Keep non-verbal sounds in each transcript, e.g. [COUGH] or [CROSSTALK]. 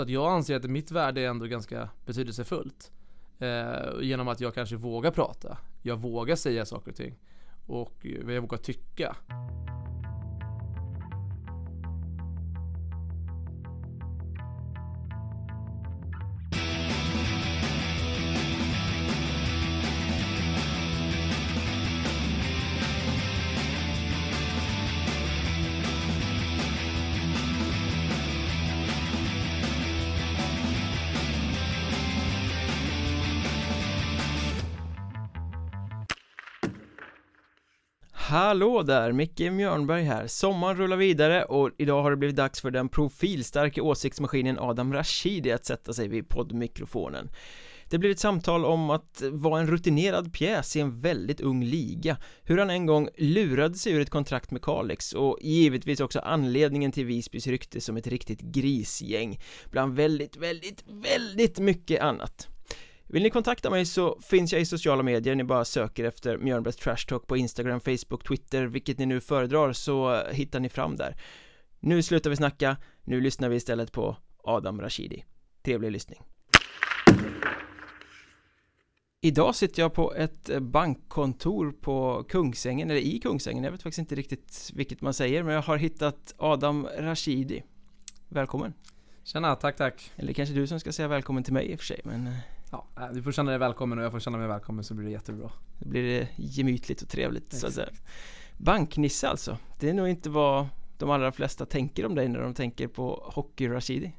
Så att jag anser att mitt värde är ändå ganska betydelsefullt. Eh, genom att jag kanske vågar prata. Jag vågar säga saker och ting. Och jag vågar tycka. Hallå där, Micke Mjörnberg här. Sommaren rullar vidare och idag har det blivit dags för den profilstarka åsiktsmaskinen Adam Rashidi att sätta sig vid poddmikrofonen. Det blir ett samtal om att vara en rutinerad pjäs i en väldigt ung liga Hur han en gång lurade sig ur ett kontrakt med Kalix och givetvis också anledningen till Visbys rykte som ett riktigt grisgäng Bland väldigt, väldigt, väldigt mycket annat vill ni kontakta mig så finns jag i sociala medier, ni bara söker efter Mjörnbergs Trash Talk på Instagram, Facebook, Twitter, vilket ni nu föredrar så hittar ni fram där. Nu slutar vi snacka, nu lyssnar vi istället på Adam Rashidi. Trevlig lyssning. Idag sitter jag på ett bankkontor på Kungsängen, eller i Kungsängen, jag vet faktiskt inte riktigt vilket man säger men jag har hittat Adam Rashidi. Välkommen! Tjena, tack tack! Eller kanske du som ska säga välkommen till mig i och för sig men eh, Ja, äh, du får känna dig välkommen och jag får känna mig välkommen så blir det jättebra. Då blir det gemytligt och trevligt Exakt. så att säga. Banknisse alltså. Det är nog inte vad de allra flesta tänker om dig när de tänker på Hockey Rashidi.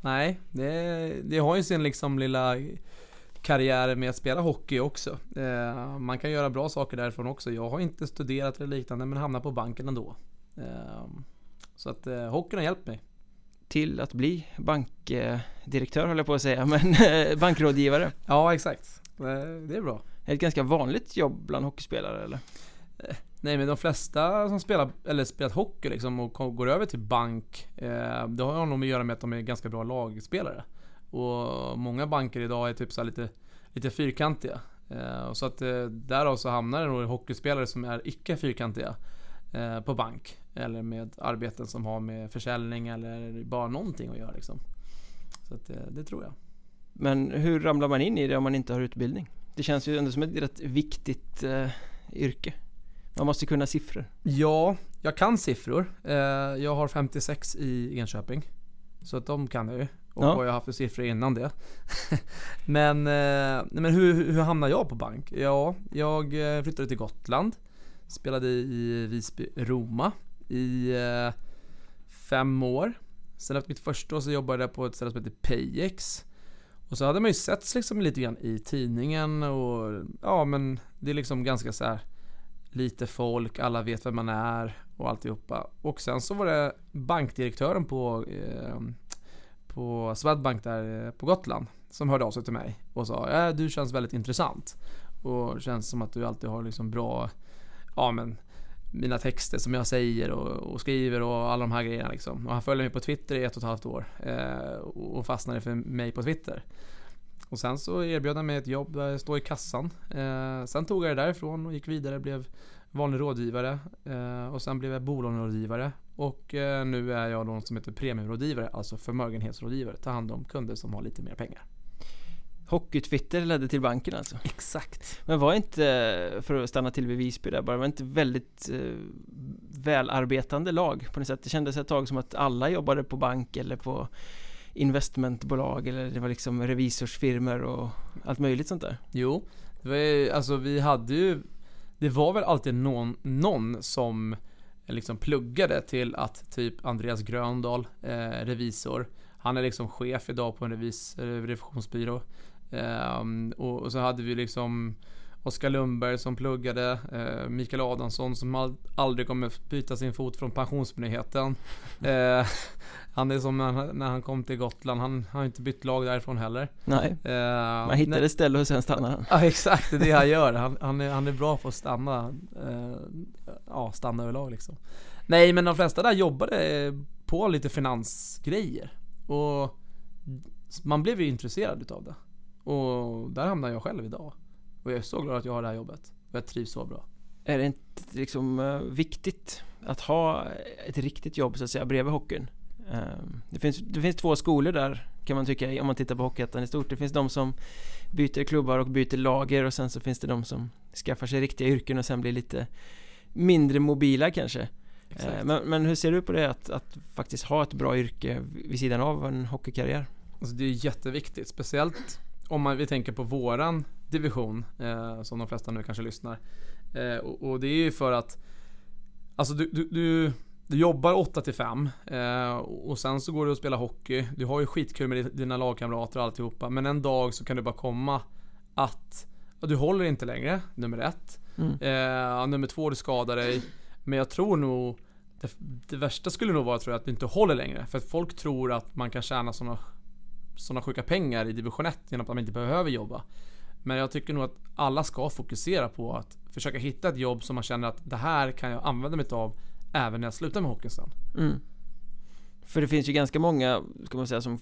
Nej, det, det har ju sin liksom lilla karriär med att spela hockey också. Eh, man kan göra bra saker därifrån också. Jag har inte studerat eller liknande men hamnar på banken ändå. Eh, så att eh, hockeyn har hjälpt mig till att bli bankdirektör höll jag på att säga, [LAUGHS] men bankrådgivare. Ja, exakt. Det är bra. Ett ganska vanligt jobb bland hockeyspelare eller? Eh, nej men de flesta som spelar, eller spelat hockey liksom och går över till bank eh, Det har nog att göra med att de är ganska bra lagspelare Och många banker idag är typ så lite, lite fyrkantiga eh, Så att därav så hamnar det nog hockeyspelare som är icke fyrkantiga På bank eller med arbeten som har med försäljning eller bara någonting att göra liksom. Så att det, eh, det tror jag. Men hur ramlar man in i det om man inte har utbildning? Det känns ju ändå som ett rätt viktigt eh, yrke. Man måste kunna siffror. Ja, jag kan siffror. Eh, jag har 56 i Enköping. Så att de kan jag ju. Och ja. vad jag har haft för siffror innan det. [LAUGHS] men eh, men hur, hur hamnade jag på bank? Ja, jag eh, flyttade till Gotland. Spelade i Visby Roma i eh, fem år. Sen efter mitt första år så jobbade jag på ett ställe som heter Payex. Och så hade man ju setts liksom lite grann i tidningen och ja men det är liksom ganska så här lite folk, alla vet vem man är och alltihopa. Och sen så var det bankdirektören på, eh, på Swedbank där eh, på Gotland som hörde av sig till mig och sa äh, du känns väldigt intressant och känns som att du alltid har liksom bra, ja men mina texter som jag säger och, och, skriver och alla de här grejerna liksom. Och han följde mig på Twitter i ett och ett halvt år eh, och fastnade för mig på Twitter. Och sen så erbjöd han mig ett jobb där jag står i kassan. Eh, sen tog jag det därifrån och gick vidare, blev vanlig rådgivare eh, och sen blev jag bolånerådgivare och eh, nu är jag någon som heter premierådgivare. alltså förmögenhetsrådgivare, tar hand om kunder som har lite mer pengar. Hockey-Twitter ledde till banken alltså? Exakt Men var inte, för att stanna till vid Visby där bara, var inte väldigt eh, välarbetande lag på något sätt? Det kändes ett tag som att alla jobbade på bank eller på investmentbolag eller det var liksom revisorsfirmor och allt möjligt sånt där Jo, det var, alltså vi hade ju Det var väl alltid någon, någon som liksom pluggade till att typ Andreas Gröndahl, eh, revisor Han är liksom chef idag på en revis, revisionsbyrå Um, och, och, så hade vi liksom Oskar Lundberg som pluggade, uh, Mikael Adamsson som all, aldrig kommer byta sin fot från Pensionsmyndigheten. uh, [LAUGHS] han är som när, när, han kom till Gotland, han har inte bytt lag därifrån heller. Nej, uh, man hittar ett ställe och sen stannar han. Ja exakt, det är det han gör. Han, han, är, han är bra på att stanna, ja stanna överlag liksom. Nej men de flesta där jobbade på lite finansgrejer. Och man blev ju intresserad utav det. Och där hamnar jag själv idag. Och jag är så glad att jag har det här jobbet. Och jag trivs så bra. Är det inte liksom uh, viktigt att ha ett riktigt jobb så att säga bredvid hockeyn? Uh, det, finns, det finns två skolor där kan man tycka om man tittar på Hockeyettan i stort Det finns de som byter klubbar och byter lager och sen så finns det de som skaffar sig riktiga yrken och sen blir lite mindre mobila kanske Eh, men, men, hur ser du på det att, att, faktiskt ha ett bra yrke vid sidan av en hockeykarriär? Alltså det är jätteviktigt, speciellt om man, vi tänker på våran division, eh, som de flesta nu kanske lyssnar. Eh, och, och, det är ju för att Alltså du, du, du, du jobbar 8 till 5 eh, och sen så går du och spelar hockey. Du har ju skitkul med dina lagkamrater och alltihopa. Men en dag så kan det bara komma att ja, du håller inte längre, nummer ett. Mm. Eh, nummer två, du skadar dig. Men jag tror nog det, det, värsta skulle nog vara tror jag, att du inte håller längre. För att folk tror att man kan tjäna sådana såna sjuka pengar i division 1 genom att man inte behöver jobba. Men jag tycker nog att alla ska fokusera på att försöka hitta ett jobb som man känner att det här kan jag använda mig av även när jag slutar med hockeyn sen. Mm. För det finns ju ganska många, ska man säga, som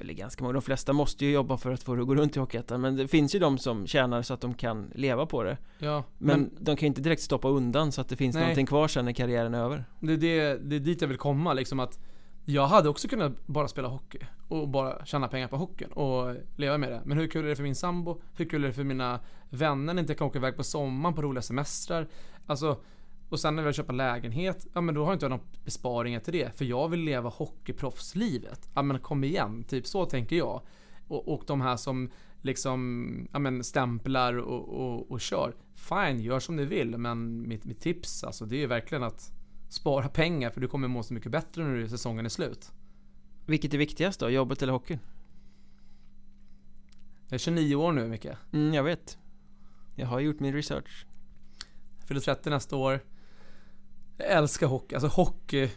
eller ganska många, de flesta måste ju jobba för att få det att gå runt i Hockeyettan Men det finns ju de som tjänar så att de kan leva på det Ja Men, men de kan ju inte direkt stoppa undan så att det finns nej. någonting kvar sen när karriären är över Det är, det, det är dit jag vill komma liksom att jag hade också kunnat bara spela hockey och bara tjäna pengar på hockeyn och leva med det Men hur kul är det för min sambo? Hur kul är det för mina vänner när inte kan åka iväg på sommaren på roliga semestrar? Alltså och sen när vi köper lägenhet, ja men då har inte jag några besparingar till det. För jag vill leva hockeyproffslivet. Ja men kom igen, typ så tänker jag. Och, och de här som liksom, ja men stämplar och, och, och kör. Fine, gör som ni vill. Men mitt, mitt tips, alltså det är ju verkligen att spara pengar. För du kommer må så mycket bättre när säsongen är slut. Vilket är viktigast då, jobbet eller hockeyn? Jag är 29 år nu Micke. Mm, jag vet. Jag har gjort min research. Jag fyller 30 nästa år. Jag älskar hockey. Alltså hockey,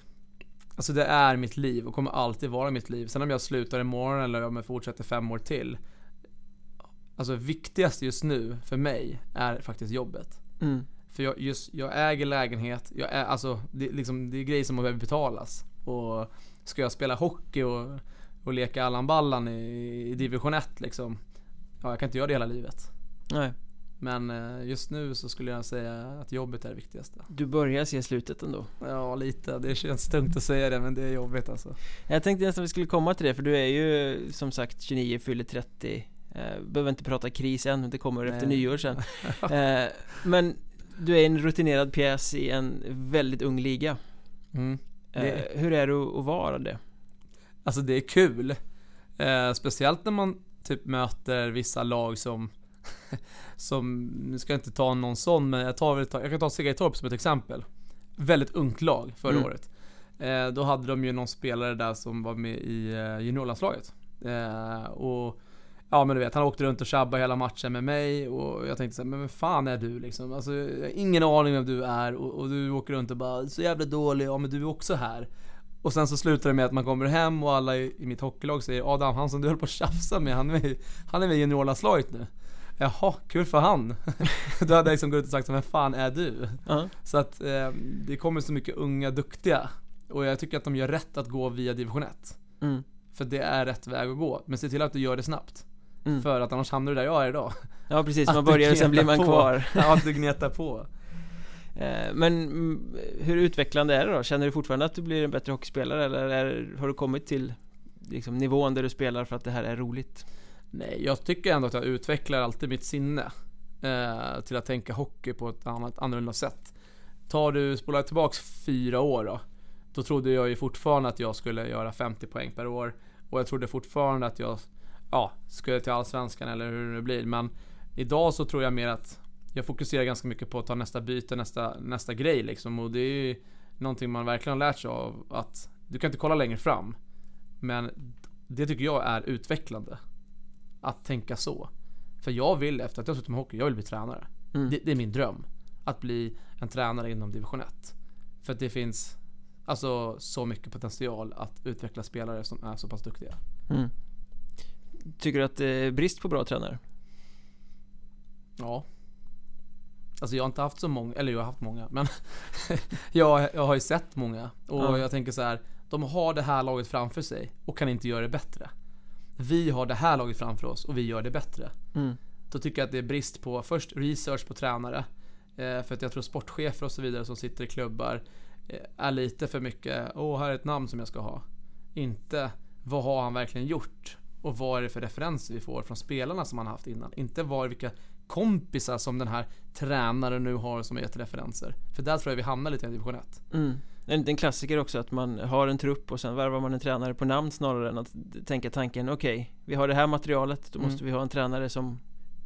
alltså det är mitt liv och kommer alltid vara mitt liv. Sen om jag slutar imorgon eller om jag fortsätter fem år till. Alltså viktigast just nu för mig är faktiskt jobbet. Mm. För jag, just, jag äger lägenhet, jag är, alltså, det, liksom, det är grejer som behöver betalas. Och ska jag spela hockey och, och leka Allan Ballan i, i division 1 liksom. Ja, jag kan inte göra det hela livet. Nej. Men eh, just nu så skulle jag säga att jobbet är det viktigaste. Du börjar se slutet ändå? Ja, lite. Det känns tungt att säga det, men det är jobbigt alltså. Jag tänkte nästan vi skulle komma till det, för du är ju som sagt 29, fyller 30 eh, Behöver inte prata kris än, det kommer Nej. efter nyår sen [LAUGHS] eh, Men du är en rutinerad pjäs i en väldigt ung liga mm. Eh, det... Hur är det att vara det? Alltså det är kul eh, Speciellt när man typ möter vissa lag som [LAUGHS] som, nu ska jag inte ta någon sån, men jag, tar, jag kan ta Segertorp som ett exempel. Väldigt ungt lag förra mm. året. Eh, då hade de ju någon spelare där som var med i eh, juniorlandslaget. Eh, och Ja men du vet, han åkte runt och tjabbade hela matchen med mig och jag tänkte såhär, men vem fan är du liksom? Alltså, jag har ingen aning vem du är och, och, du åker runt och bara, så jävla dålig, ja men du är också här. Och sen så slutar det med att man kommer hem och alla i, i mitt hockeylag säger Adam, han som du höll på att tjafsa med, han är, han är med i juniorlandslaget nu. Jaha, kul för han. [LAUGHS] Då hade jag liksom gått ut och sagt, vem fan är du? Uh -huh. Så att eh, det kommer så mycket unga duktiga. Och jag tycker att de gör rätt att gå via division 1. Mm. För det är rätt väg att gå. Men se till att du gör det snabbt. Mm. För att annars hamnar du där jag är idag. Ja precis, man börjar och sen blir man på. kvar. Ja, att du gnetar på. Eh, men mm, hur utvecklande är det då? Känner du fortfarande att du blir en bättre hockeyspelare eller är, har du kommit till liksom, nivån där du spelar för att det här är roligt? Nej, jag tycker ändå att jag utvecklar alltid mitt sinne eh, till att tänka hockey på ett annat, annorlunda sätt. Tar du, spolar tillbaks fyra år då. Då trodde jag ju fortfarande att jag skulle göra 50 poäng per år. Och jag trodde fortfarande att jag ja, skulle till Allsvenskan eller hur det nu blir. Men idag så tror jag mer att jag fokuserar ganska mycket på att ta nästa byte, nästa, nästa grej liksom. Och det är ju någonting man verkligen har lärt sig av. Att du kan inte kolla längre fram. Men det tycker jag är utvecklande att tänka så. För jag vill, efter att jag suttit med hockey, jag vill bli tränare. Mm. Det, det, är min dröm. Att bli en tränare inom division 1. För att det finns alltså så mycket potential att utveckla spelare som är så pass duktiga. Mm. Tycker du att det är brist på bra tränare? Ja. Alltså jag har inte haft så många, eller jag har haft många, men [LAUGHS] jag, jag har ju sett många. Och ja. jag tänker så här, de har det här laget framför sig och kan inte göra det bättre vi har det här laget framför oss och vi gör det bättre. Mm. Då tycker jag att det är brist på först research på tränare. Eh, för att jag tror sportchefer och så vidare som sitter i klubbar eh, är lite för mycket, åh här är ett namn som jag ska ha. Inte, vad har han verkligen gjort? Och vad är det för referenser vi får från spelarna som han haft innan. Inte vad vilka kompisar som den här tränaren nu har som har gett referenser. För där tror jag vi hamnar lite i division 1. Mm. En, en klassiker också att man har en trupp och sen värvar man en tränare på namn snarare än att tänka tanken okej, okay, vi har det här materialet, då måste mm. vi ha en tränare som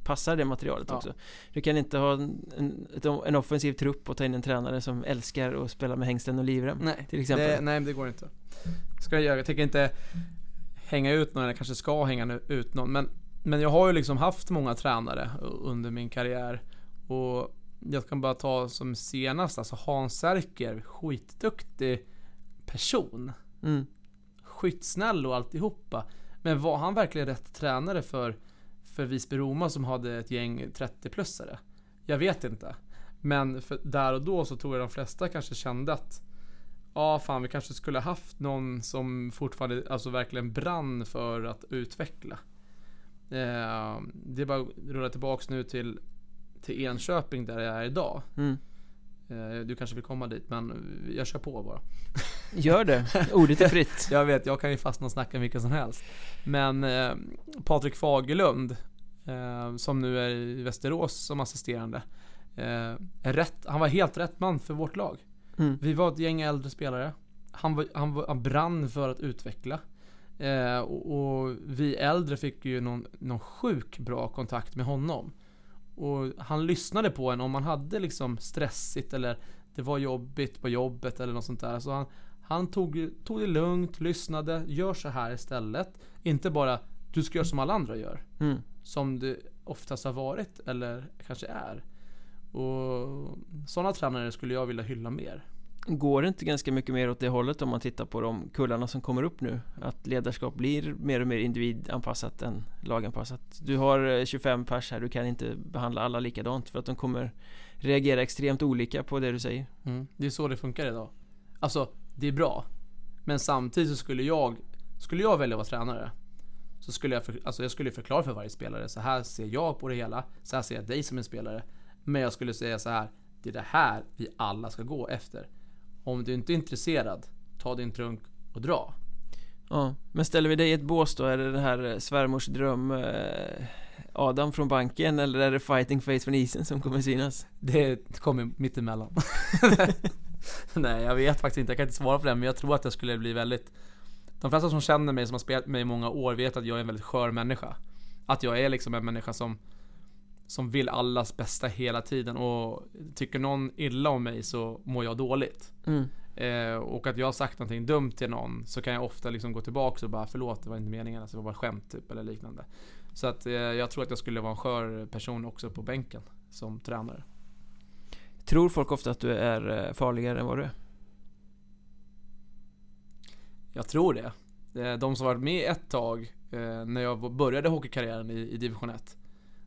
passar det materialet ja. också Du kan inte ha en, en, en, offensiv trupp och ta in en tränare som älskar att spela med hängslen och livrem Nej, till exempel. Det, nej, det går inte Ska jag göra, jag tänker inte hänga ut någon, eller kanske ska hänga ut någon men, men jag har ju liksom haft många tränare under min karriär och jag kan bara ta som senast, alltså Hans Serker, skitduktig person. Mm. Skitsnäll och alltihopa. Men var han verkligen rätt tränare för, för Visby Roma som hade ett gäng 30-plussare? Jag vet inte. Men där och då så tror jag de flesta kanske kände att Ja, fan vi kanske skulle haft någon som fortfarande, alltså verkligen brann för att utveckla. Eh, det är bara att rulla tillbaks nu till till Enköping där jag är idag. Mm. Eh, du kanske vill komma dit, men jag kör på bara. [LAUGHS] Gör det, ordet är fritt. [LAUGHS] jag vet, jag kan ju fastna och snacka vilka som helst. Men eh, Patrik Fagerlund, eh, som nu är i Västerås som assisterande, eh, rätt, han var helt rätt man för vårt lag. Mm. Vi var ett gäng äldre spelare. Han, var, han, var, han brann för att utveckla. Eh, och, och, vi äldre fick ju någon, någon sjuk bra kontakt med honom. Och han lyssnade på en om man hade liksom stressigt eller det var jobbigt på jobbet eller något sånt där. Så han, han tog, tog det lugnt, lyssnade, gör så här istället. Inte bara du ska göra som alla andra gör. Mm. Som det oftast har varit eller kanske är. Och sådana tränare skulle jag vilja hylla mer. Går det inte ganska mycket mer åt det hållet om man tittar på de kullarna som kommer upp nu? Att ledarskap blir mer och mer individanpassat än laganpassat. Du har eh, 25 pers här, du kan inte behandla alla likadant för att de kommer reagera extremt olika på det du säger. Mm. Det är så det funkar idag. Alltså, det är bra. Men samtidigt så skulle jag Skulle jag välja att vara tränare Så skulle jag, för, alltså jag skulle förklara för varje spelare Så här ser jag på det hela Så här ser jag dig som en spelare. Men jag skulle säga så här Det är det här vi alla ska gå efter om du inte är intresserad, ta din trunk och dra. Ja, men ställer vi dig i ett bås då? Är det den här eh, svärmors dröm eh, Adam från banken eller är det fighting face från isen som kommer synas? Det kommer mittemellan. [LAUGHS] Nej, jag vet faktiskt inte. Jag kan inte svara på det, men jag tror att jag skulle bli väldigt... De flesta som känner mig, som har spelat med mig i många år, vet att jag är en väldigt skör människa. Att jag är liksom en människa som som vill allas bästa hela tiden och tycker någon illa om mig så mår jag dåligt. Mm. Eh, och att jag har sagt någonting dumt till någon så kan jag ofta liksom gå tillbaka och bara förlåt det var inte meningen, alltså, det var bara skämt typ eller liknande. Så att eh, jag tror att jag skulle vara en skör person också på bänken som tränare. Tror folk ofta att du är eh, farligare än vad du är? Jag tror det. Eh, de som varit med ett tag eh, när jag började hockeykarriären i, i division 1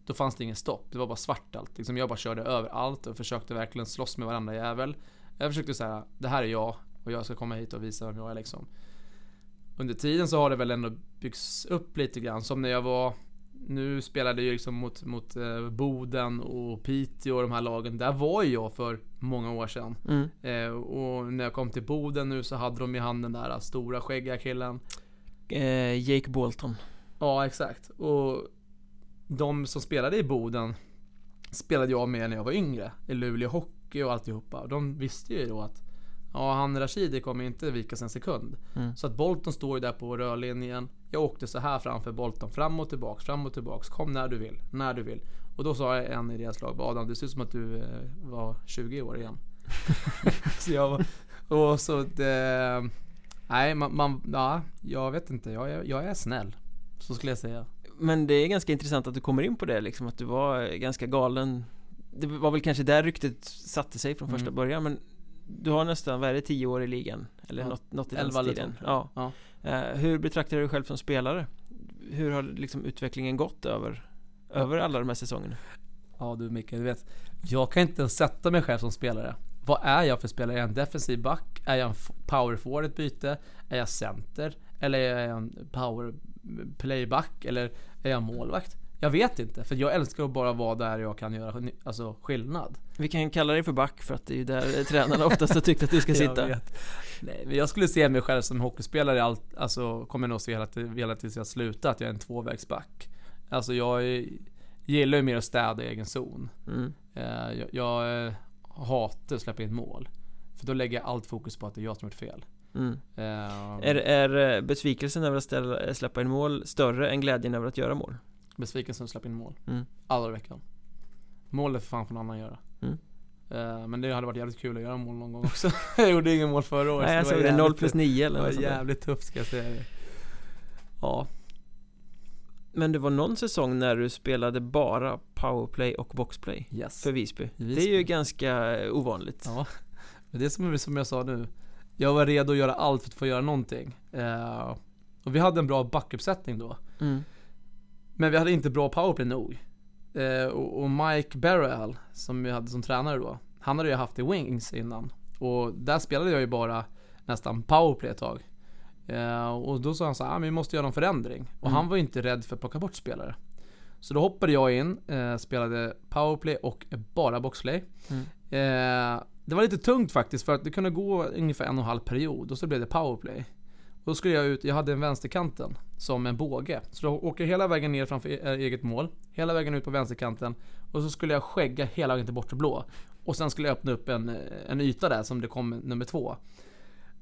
då fanns det ingen stopp. Det var bara svart allt. Liksom jag bara körde över allt och försökte verkligen slåss med varandra jävel. Jag försökte säga, det här är jag och jag ska komma hit och visa vem jag är liksom. Under tiden så har det väl ändå byggts upp lite grann. Som när jag var nu spelade jag liksom mot, mot eh, Boden och Piteå och de här lagen. Där var ju jag för många år sedan. Mm. Eh, och när jag kom till Boden nu så hade de i handen den där stora skäggiga killen. Eh, Jake Bolton. Ja, exakt. Och de som spelade i Boden spelade jag med när jag var yngre. I Luleå Hockey och alltihopa. De visste ju då att Ja, han Rashidi kommer inte vika en sekund. Mm. Så att Bolton står ju där på rörlinjen. Jag åkte så här framför Bolton, fram och tillbaks, fram och tillbaks. Kom när du vill, när du vill. Och då sa jag en i deras lag, Adam det ser ut som att du eh, var 20 år igen. [LAUGHS] så jag var, och så det, Nej, man, man, ja, jag vet inte. Jag, jag, jag är snäll. Så skulle jag säga men det är ganska intressant att du kommer in på det liksom att du var ganska galen Det var väl kanske där ryktet satte sig från första mm. början men Du har nästan, vad är det, tio år i ligan? Eller ja. något, något i den stilen ja. ja. Uh, hur betraktar du dig själv som spelare? Hur har liksom utvecklingen gått över Över alla de här säsongerna? Ja du Micke, du vet Jag kan inte ens sätta mig själv som spelare Vad är jag för spelare? Är jag en defensiv back? Är jag en power forward ett byte? Är jag center? Eller är jag en power playback eller är jag målvakt? Jag vet inte, för jag älskar att bara vara där jag kan göra alltså, skillnad. Vi kan kalla dig för back för att det är ju där tränarna oftast har tyckt att du ska [LAUGHS] sitta. Nej, men jag skulle se mig själv som hockeyspelare allt, alltså kommer nog se hela, hela tills jag slutar att jag är en tvåvägsback. Alltså jag är, gillar ju mer att städa i egen zon. Mm. Eh, jag, jag eh, hatar att släppa in mål. För då lägger jag allt fokus på att det är jag som gjort fel Mm. Uh, är, är besvikelsen över att ställa, släppa in mål större än glädjen över att göra mål? Besvikelsen att släppa in mål. Mm. Alla veckan. Mål är för fan för någon annan att göra. Mm. Uh, men det hade varit jävligt kul att göra mål någon gång också. [LAUGHS] jag gjorde ingen mål förra året. Nej, jag såg det, 0 plus 9 eller något Det var jävligt tufft ska jag säga. Ja. Men det var någon säsong när du spelade bara powerplay och boxplay yes. för Visby. Visby. Det är ju ganska ovanligt. Ja, det är som, som jag sa nu. Jag var redo att göra allt för att få göra någonting. Uh, och vi hade en bra backuppsättning då. Mm. Men vi hade inte bra powerplay nog. Uh, och, och, Mike Barrell, som vi hade som tränare då, han hade ju haft i Wings innan. Och där spelade jag ju bara nästan powerplay ett tag. Uh, och då sa han så här, ah, men vi måste göra en förändring. Och mm. han var ju inte rädd för att plocka bort spelare. Så då hoppade jag in, eh, spelade powerplay och bara boxplay. Mm. Eh, det var lite tungt faktiskt för att det kunde gå ungefär en och en halv period och så blev det powerplay. Och då skulle jag ut, jag hade en vänsterkanten som en båge. Så då åker jag hela vägen ner framför e- eh, eget mål, hela vägen ut på vänsterkanten och så skulle jag skägga hela vägen till bortre blå. Och sen skulle jag öppna upp en, eh, en yta där som det kom nummer två.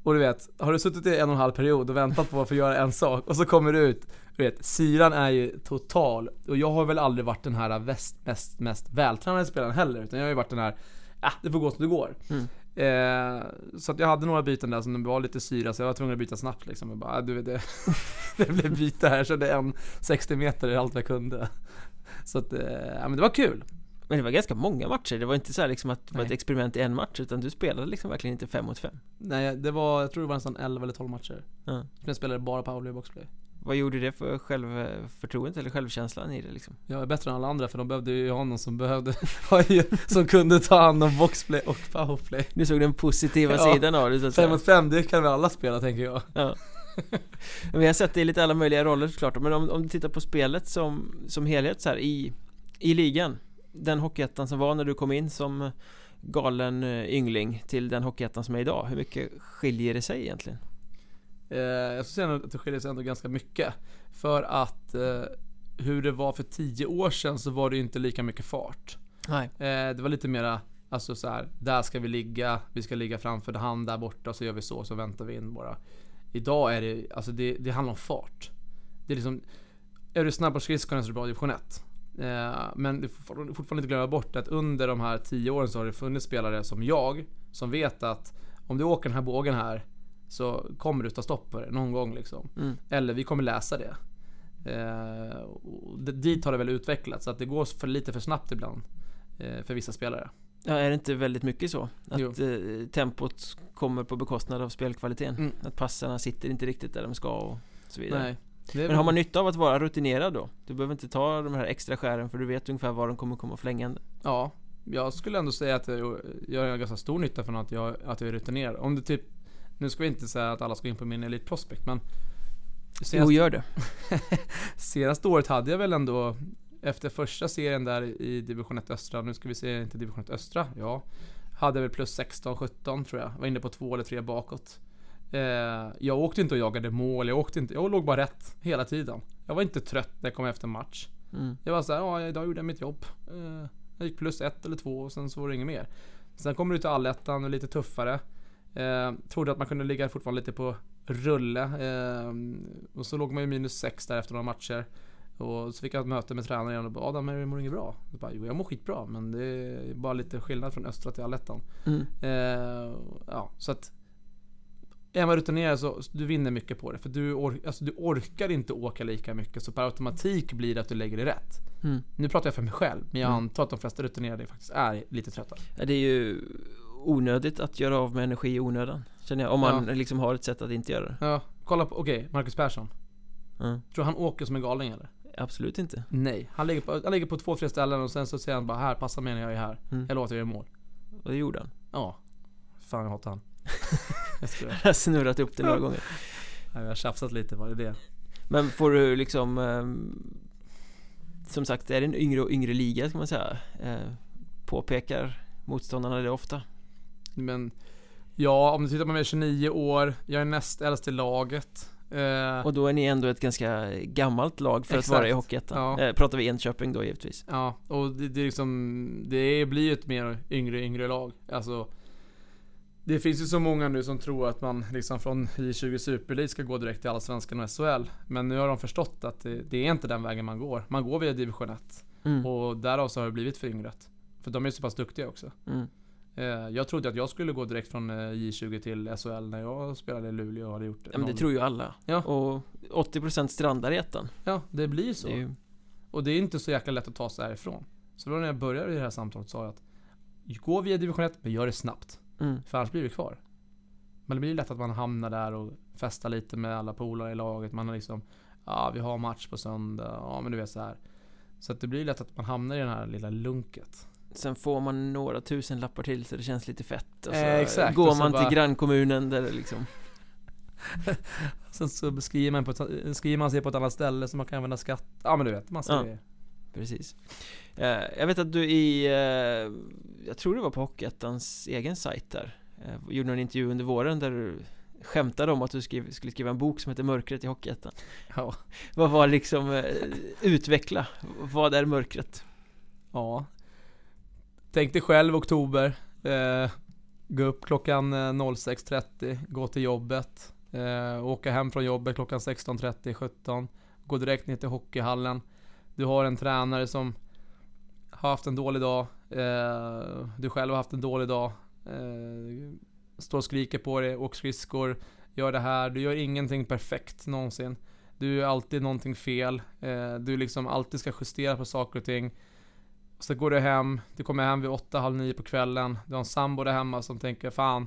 Och du vet, har du suttit i en och en halv period och väntat på att få göra en sak och så kommer du ut, du vet, syran är ju total. Och jag har väl aldrig varit den här väst, mest, mest vältränade spelaren heller, utan jag har ju varit den här ah, det får gå som det går. Mm. Eh, så att jag hade några byten där som var lite syra, så jag var tvungen att byta snabbt liksom. Och bara, ah, du det, [LAUGHS] det blev byte här, så det är en 60 meter är allt jag kunde. Så att, eh, ja men det var kul. Men det var ganska många matcher, det var inte så liksom att det var ett experiment i en match utan du spelade liksom verkligen inte fem mot fem Nej, det var, jag tror det var nästan 11 eller 12 matcher. Som jag spelade bara powerplay och boxplay vad gjorde det för självförtroendet eller självkänslan i det liksom? Jag är bättre än alla andra för de behövde ju ha någon som behövde [LAUGHS] Som kunde ta hand om boxplay och powerplay Du såg den positiva ja, sidan av det så att 5 mot 5, det kan vi alla spela tänker jag ja. [LAUGHS] Vi har sett det i lite alla möjliga roller såklart Men om, om du tittar på spelet som, som helhet så här, i, i ligan Den hockeyettan som var när du kom in som galen eh, yngling till den hockeyettan som är idag Hur mycket skiljer det sig egentligen? Eh, jag skulle säga att det skiljer sig ändå ganska mycket. För att eh, hur det var för tio år sedan så var det inte lika mycket fart. Nej. Eh, det var lite mera, alltså så här, där ska vi ligga, vi ska ligga framför han där borta, så gör vi så, så väntar vi in bara. Idag är det, alltså det, det handlar om fart. Det är liksom, är du snabb på skridskorna så är du bra i division 1. Men du får fortfarande inte glömma bort att under de här tio åren så har det funnits spelare som jag, som vet att om du åker den här bågen här så kommer du ta stopp på det någon gång liksom. Mm. Eller vi kommer läsa det. Eh, dit har det väl utvecklats, så att det går för lite för snabbt ibland. Eh, för vissa spelare. Ja, är det inte väldigt mycket så? Att eh, tempot kommer på bekostnad av spelkvaliteten? Mm. Att passarna sitter inte riktigt där de ska och så vidare. Nej. Men har man nytta av att vara rutinerad då? Du behöver inte ta de här extra skären för du vet ungefär var de kommer komma flängande. Ja, jag skulle ändå säga att jag gör ganska stor nytta från att jag, att jag är rutinerad. Om du typ nu ska vi inte säga att alla ska in på min Elite Prospect men senaste, Jo, gör det. [LAUGHS] Senaste året hade jag väl ändå Efter första serien där i division 1 östra, nu ska vi se inte division 1 östra, ja Hade väl plus 16-17 tror jag, var inne på två eller tre bakåt. Eh, Jag åkte inte och jagade mål, jag åkte inte, jag låg bara rätt hela tiden. Jag var inte trött när jag kom efter match. Mm. Jag var såhär, ja idag gjorde jag mitt jobb. Eh, Jag gick plus ett eller två och sen så var det inget mer. Sen kommer du till allettan och lite tuffare Eh, trodde att man kunde ligga fortfarande lite på rulle. Eh, och så låg man ju minus 6 där efter några matcher. Och så fick jag ett möte med tränaren igen och bara Adam, mår du inget bra? Jag bara, jo jag mår skitbra men det är bara lite skillnad från östra till allettan. Mm. Eh, ja, så att är man rutinerad så du vinner mycket på det. För du, or alltså, du orkar inte åka lika mycket så per automatik blir det att du lägger det rätt. Mm. Nu pratar jag för mig själv men jag mm. antar att de flesta rutinerade faktiskt är lite trötta. Det är ju onödigt att göra av med energi i onödan Känner jag, om man ja. liksom har ett sätt att inte göra det. Ja, kolla på, okej, okay, Marcus Persson. Mm. Tror han åker som en galning eller? Absolut inte. Nej, han ligger på, han ligger på två, tre ställen och sen så säger han bara här, passa mig när jag är här. Mm. Jag låter jag göra mål. Och det gjorde han. Ja. Fan jag hatar han. [LAUGHS] Jag har snurrat upp det några gånger. Nej, jag har tjafsat lite, var det det? Men får du liksom um, som sagt är det en yngre och yngre liga ska man säga eh, Påpekar motståndarna det ofta Men Ja, om du tittar på mig 29 år, jag är näst äldst i laget eh, Och då är ni ändå ett ganska gammalt lag för exakt. att vara i Hockeyettan ja. eh, Pratar vi Enköping då givetvis Ja, och det, det, är liksom Det blir ju ett mer yngre, yngre lag Alltså det finns ju så många nu som tror att man liksom från J20 Super League ska gå direkt till Allsvenskan och SHL. Men nu har de förstått att det, det är inte den vägen man går. Man går via division 1. Mm. Och därav så har det blivit föryngrat. För de är så pass duktiga också. Mm. Eh, jag trodde att jag skulle gå direkt från eh, J20 till SHL när jag spelade i Luleå och hade gjort det. Ja men det tror ju alla. Ja. Och 80% strandar i ettan. Ja, det blir så. Det ju... Och det är inte så jäkla lätt att ta sig härifrån. Så då när jag började i det här samtalet sa jag att Gå via division 1, men gör det snabbt. Mm. För annars blir du kvar. Men det blir lätt att man hamnar där och festar lite med alla polare i laget. Man har liksom Ja, vi har match på söndag. Ja, men du vet så här. Så att det blir lätt att man hamnar i det här lilla lunket. Sen får man några tusen lappar till så det känns lite fett. Och så eh, exakt, går och så man bara... till grannkommunen där det liksom [LAUGHS] Sen så skriver man, på ett, skriver man sig på ett annat ställe så man kan använda skatt. Ja men du vet, massa ja, grejer. Precis. Eh, Jag vet att du i eh, Jag tror det var på Hockeyettans egen sajt där eh, Gjorde en intervju under våren där du skämtade om att du skrev, skulle skriva en bok som heter Mörkret i Hockeyettan. Ja. Vad var liksom Utveckla? Vad är mörkret? Ja Tänk dig själv oktober. Eh, Gå upp klockan eh, 06.30 Gå till jobbet. Eh, Åka hem från jobbet klockan 16.30, 17 Gå direkt ner till hockeyhallen. Du har en tränare som Har haft en dålig dag. Eh, Du själv har haft en dålig dag. Eh, Står och skriker på dig, åker skridskor Gör det här, du gör ingenting perfekt någonsin. Du gör alltid någonting fel. Eh, Du liksom alltid ska justera på saker och ting så går du hem, du kommer hem vid 8, halv 9 på kvällen. Du har en sambo där hemma som tänker fan,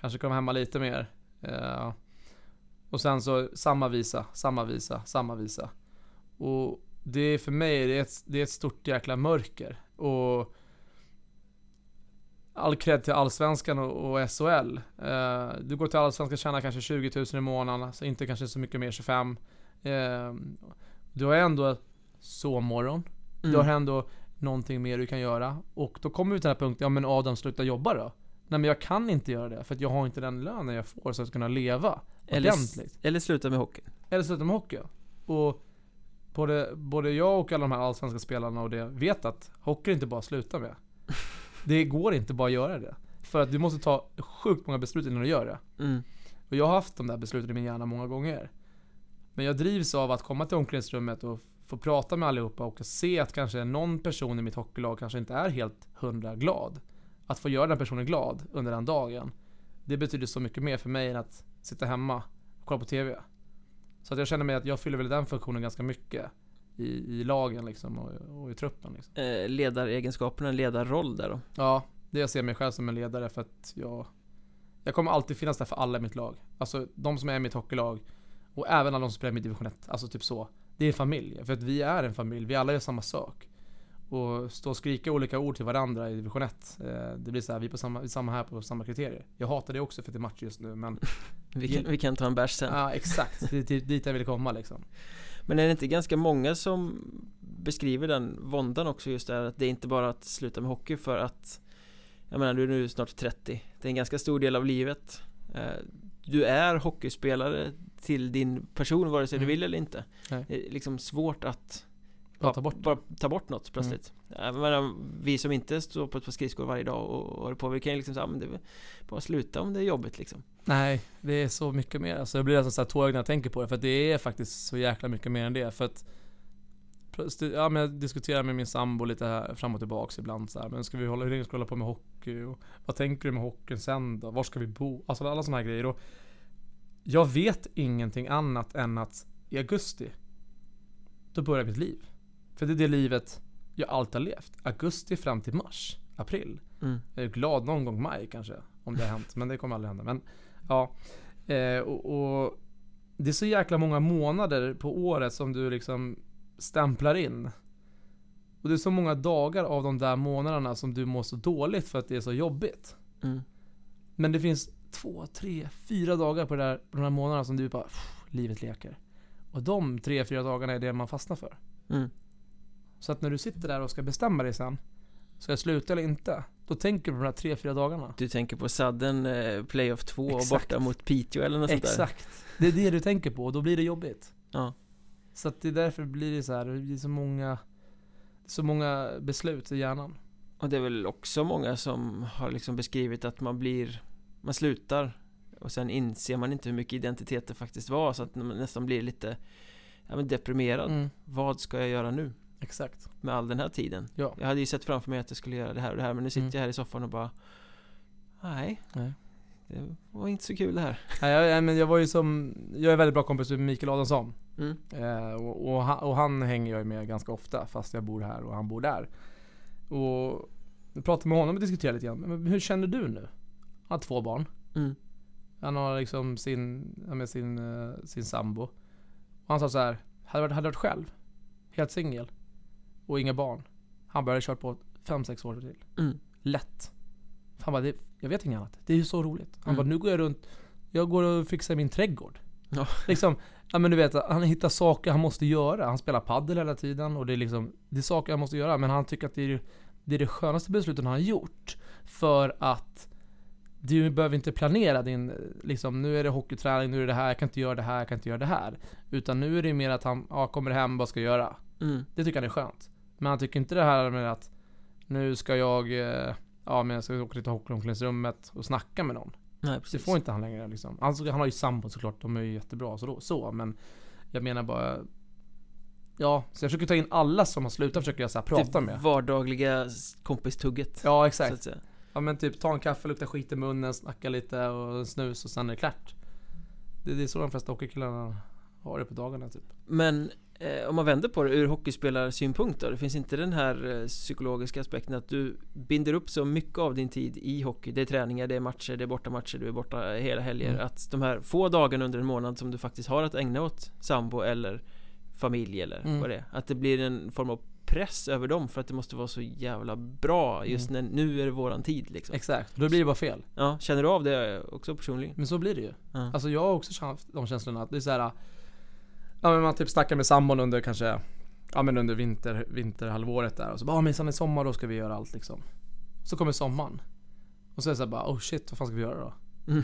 kanske kommer hemma lite mer. Uh, och sen så samma visa, samma visa, samma visa. Och det är för mig, det är ett, det är ett stort jäkla mörker. Och all cred till Allsvenskan och, och SHL. Uh, eh, du går till Allsvenskan och tjänar kanske 20 000 i månaden, alltså inte kanske så mycket mer, 25. Uh, eh, du har ändå sovmorgon. Mm. Du har ändå någonting mer du kan göra. Och då kommer vi till den här punkten, ja men Adam sluta jobba då. Nej men jag kan inte göra det, för jag har inte den lönen jag får så att kunna leva eller, ordentligt. Eller sluta med hockey. Eller sluta med hockey, Och både, både jag och alla de här allsvenska spelarna och det vet att hockey är inte bara att sluta med. [LAUGHS] Det går inte bara att göra det. För att du måste ta sjukt många beslut innan du gör det. Mm. Och jag har haft de där besluten i min hjärna många gånger. Men jag drivs av att komma till omklädningsrummet och få prata med allihopa och se att kanske någon person i mitt hockeylag kanske inte är helt hundra glad. Att få göra den personen glad under den dagen. Det betyder så mycket mer för mig än att sitta hemma och kolla på TV. Så att jag känner mig att jag fyller väl den funktionen ganska mycket. I, i lagen liksom och, och i truppen liksom. eh, Ledaregenskaperna, ledarroll där då? Ja, det jag ser mig själv som en ledare för att jag Jag kommer alltid finnas där för alla i mitt lag. Alltså de som är i mitt hockeylag och även alla de som spelar i division 1. Alltså typ så det är familj. För att vi är en familj, vi alla gör samma sak. Och stå och skrika olika ord till varandra i division 1. Eh, det blir så här, vi är på samma, samma här på samma kriterier. Jag hatar det också för att det är match just nu men [LAUGHS] vi, kan, vi kan ta en bärs sen. Ja exakt, det är dit jag vill komma liksom. Men är det inte ganska många som beskriver den våndan också just där att det är inte bara att sluta med hockey för att Jag menar du är nu snart 30 Det är en ganska stor del av livet eh, Du är hockeyspelare till din person vare sig mm. du vill eller inte Nej. Det är liksom svårt att bara ta bort, bara ta bort något plötsligt mm. menar, Vi som inte står på ett par skridskor varje dag och håller på Vi kan ju liksom säga, men det bara sluta om det är jobbigt liksom Nej, det är så mycket mer alltså, Jag blir nästan såhär tårögd när jag tänker på det för att det är faktiskt så jäkla mycket mer än det för att Ja men jag diskuterar med min sambo lite här fram och tillbaks ibland så här, Men ska vi hålla, hur länge ska vi hålla på med hockey? Och vad tänker du med hockeyn sen då? Var ska vi bo? Alltså alla sådana här grejer och jag vet ingenting annat än att i augusti, då börjar mitt liv. För det är det livet jag alltid har levt. Augusti fram till mars, april. Mm. Jag är glad någon gång maj kanske, om det har hänt. Men det kommer aldrig hända. Men ja. Eh, och, och, Det är så jäkla många månader på året som du liksom stämplar in. Och det är så många dagar av de där månaderna som du mår så dåligt för att det är så jobbigt. Mm. Men det finns två, tre, fyra dagar på, där, på de här månaderna som du bara, pff, livet leker. Och de tre, fyra dagarna är det man fastnar för. Mm. Så att när du sitter där och ska bestämma dig sen, ska jag sluta eller inte? Då tänker du på de här tre, fyra dagarna. Du tänker på Sudden eh, Playoff 2 och borta mot Piteå eller något sånt där Exakt. Det är det du tänker på och då blir det jobbigt. Ja, Så att det är därför blir det så här, det blir så många, så många beslut i hjärnan. och det är väl också många som har liksom beskrivit att man blir Man slutar Och sen inser man inte hur mycket identitet det faktiskt var så att man nästan blir lite Ja men deprimerad Mm, Vad ska jag göra nu? exakt. Med all den här tiden Ja. Jag hade ju sett framför mig att jag skulle göra det här och det här Men nu sitter Mm. jag här i soffan och bara Nej Nej. Det var inte så kul det här Nej, jag, men jag var ju som, jag är väldigt bra kompis med Mikael Adolfsson. mm. Eh, och, och, han, och han hänger jag med ganska ofta fast jag bor här och han bor där. Och jag pratade med honom och diskuterade lite grann. Men hur känner du nu? Han har två barn. Mm. Han har liksom sin, med sin, eh, sin sambo. Och han sa så här. Hade varit, hade varit själv. Helt singel. Och inga barn. Han började köra på 5-6 år till. Mm. Lätt. Han bara, det, jag vet inget annat. Det är ju så roligt. Han Mm. bara, nu går jag runt. Jag går och fixar min trädgård. Ja. [LAUGHS] Liksom, ja men du vet, han hittar saker han måste göra. Han spelar paddel hela tiden och det är liksom, det är saker han måste göra. Men han tycker att det är, det är det skönaste beslutet han har gjort. För att du behöver inte planera din, liksom, nu är det hockeyträning, nu är det det här, jag kan inte göra det här, jag kan inte göra det här. Utan nu är det mer att han, ja, kommer hem, vad ska jag göra? Mm. Det tycker han är skönt. Men han tycker inte det här med att nu ska jag, eh, ja men jag ska åka till hockeyomklädningsrummet och snacka med någon. Nej Det precis får inte han längre liksom. Alltså, han har ju sambo såklart, de är ju jättebra så, då, så men jag menar bara Ja, så jag försöker ta in alla som har slutat försöker jag så här prata det med. vardagligga kompistugget Ja exakt. Ja men typ ta en kaffe, lukta skit i munnen, snacka lite och snus och sen är det klart. Det, det är så de flesta hockeykillarna har det på dagarna typ. Men eh, om man vänder på det ur hockeyspelar-synpunkt då Det finns inte den här eh, psykologiska aspekten att du binder upp så mycket av din tid i hockey Det är träningar, det är matcher, det är bortamatcher, du är borta hela helger Mm. Att de här få dagarna under en månad som du faktiskt har att ägna åt sambo eller familj eller Mm. vad det är Att det blir en form av press över dem för att det måste vara så jävla bra just Mm. när nu är det våran tid liksom Exakt, då blir det bara fel. Ja, känner du av det också personligen? Men så blir det ju. Ja. Alltså jag har också haft de känslorna att det är så här. Ja men man typ snackar med sambon under kanske Ja men under vinter, vinterhalvåret där och så bara, men sen i sommar då ska vi göra allt liksom. Så kommer sommaren. Och så är det så här bara, oh shit vad fan ska vi göra då? Mm.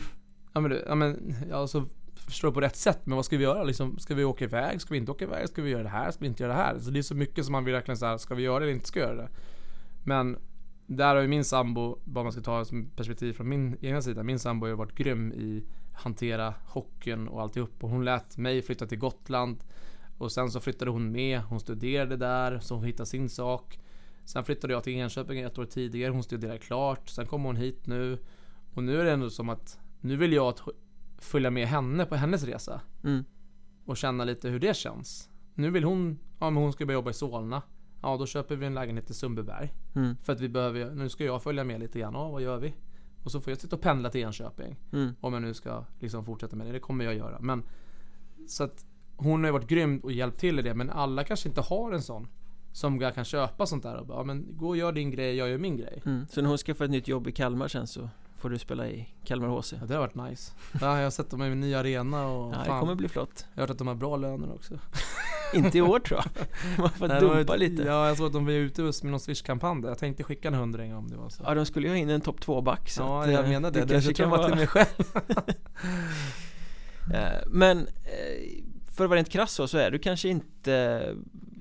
Ja men du, ja men, ja så förstår det på rätt sätt, men vad ska vi göra liksom? Ska vi åka iväg? Ska vi inte åka iväg? Ska vi göra det här? Ska vi inte göra det här? Så det är så mycket som man vill verkligen säga, ska vi göra det eller inte ska göra det? Men där har ju min sambo, bara man ska ta som perspektiv från min egna sida, min sambo har ju varit grym i hantera hockeyn och alltihop. Och hon lät mig flytta till Gotland. Och sen så flyttade hon med, hon studerade där, så hon hittade sin sak. Sen flyttade jag till Enköping ett år tidigare, hon studerade klart. Sen kom hon hit nu. Och nu är det ändå som att, nu vill jag att följa med henne på hennes resa. Mm. Och känna lite hur det känns. Nu vill hon, ja men hon ska börja jobba i Solna. Ja då köper vi en lägenhet i Sundbyberg. Mm. För att vi behöver, nu ska jag följa med lite grann. Ja, vad gör vi? Och så får jag sitta och pendla till Enköping. Mm. Om jag nu ska liksom fortsätta med det. Det kommer jag göra. Men så att hon har ju varit grym och hjälpt till i det. Men alla kanske inte har en sån. Som kan köpa sånt där och bara, ja, men gå och gör din grej, jag gör min grej. Mm. Så när hon skaffar ett nytt jobb i Kalmar sen så får du spela i Kalmar HC Ja, det har varit nice. Ja, jag har sett dem i en ny arena och Ja, det fan, kommer bli flott jag har hört att de har bra löner också. [LAUGHS] Inte i år tror jag [LAUGHS] Man får Nej, dumpa lite Ja, jag såg att de var ute med någon swish-kampanj. Jag tänkte skicka en hundring om det var så. Ja, de skulle ju ha in en topp 2-back så Ja, att, jag eh, menar det. det Det kanske kan jag var till mig själv. [LAUGHS] Eh, Men eh, för att vara rent krass så, så är du kanske inte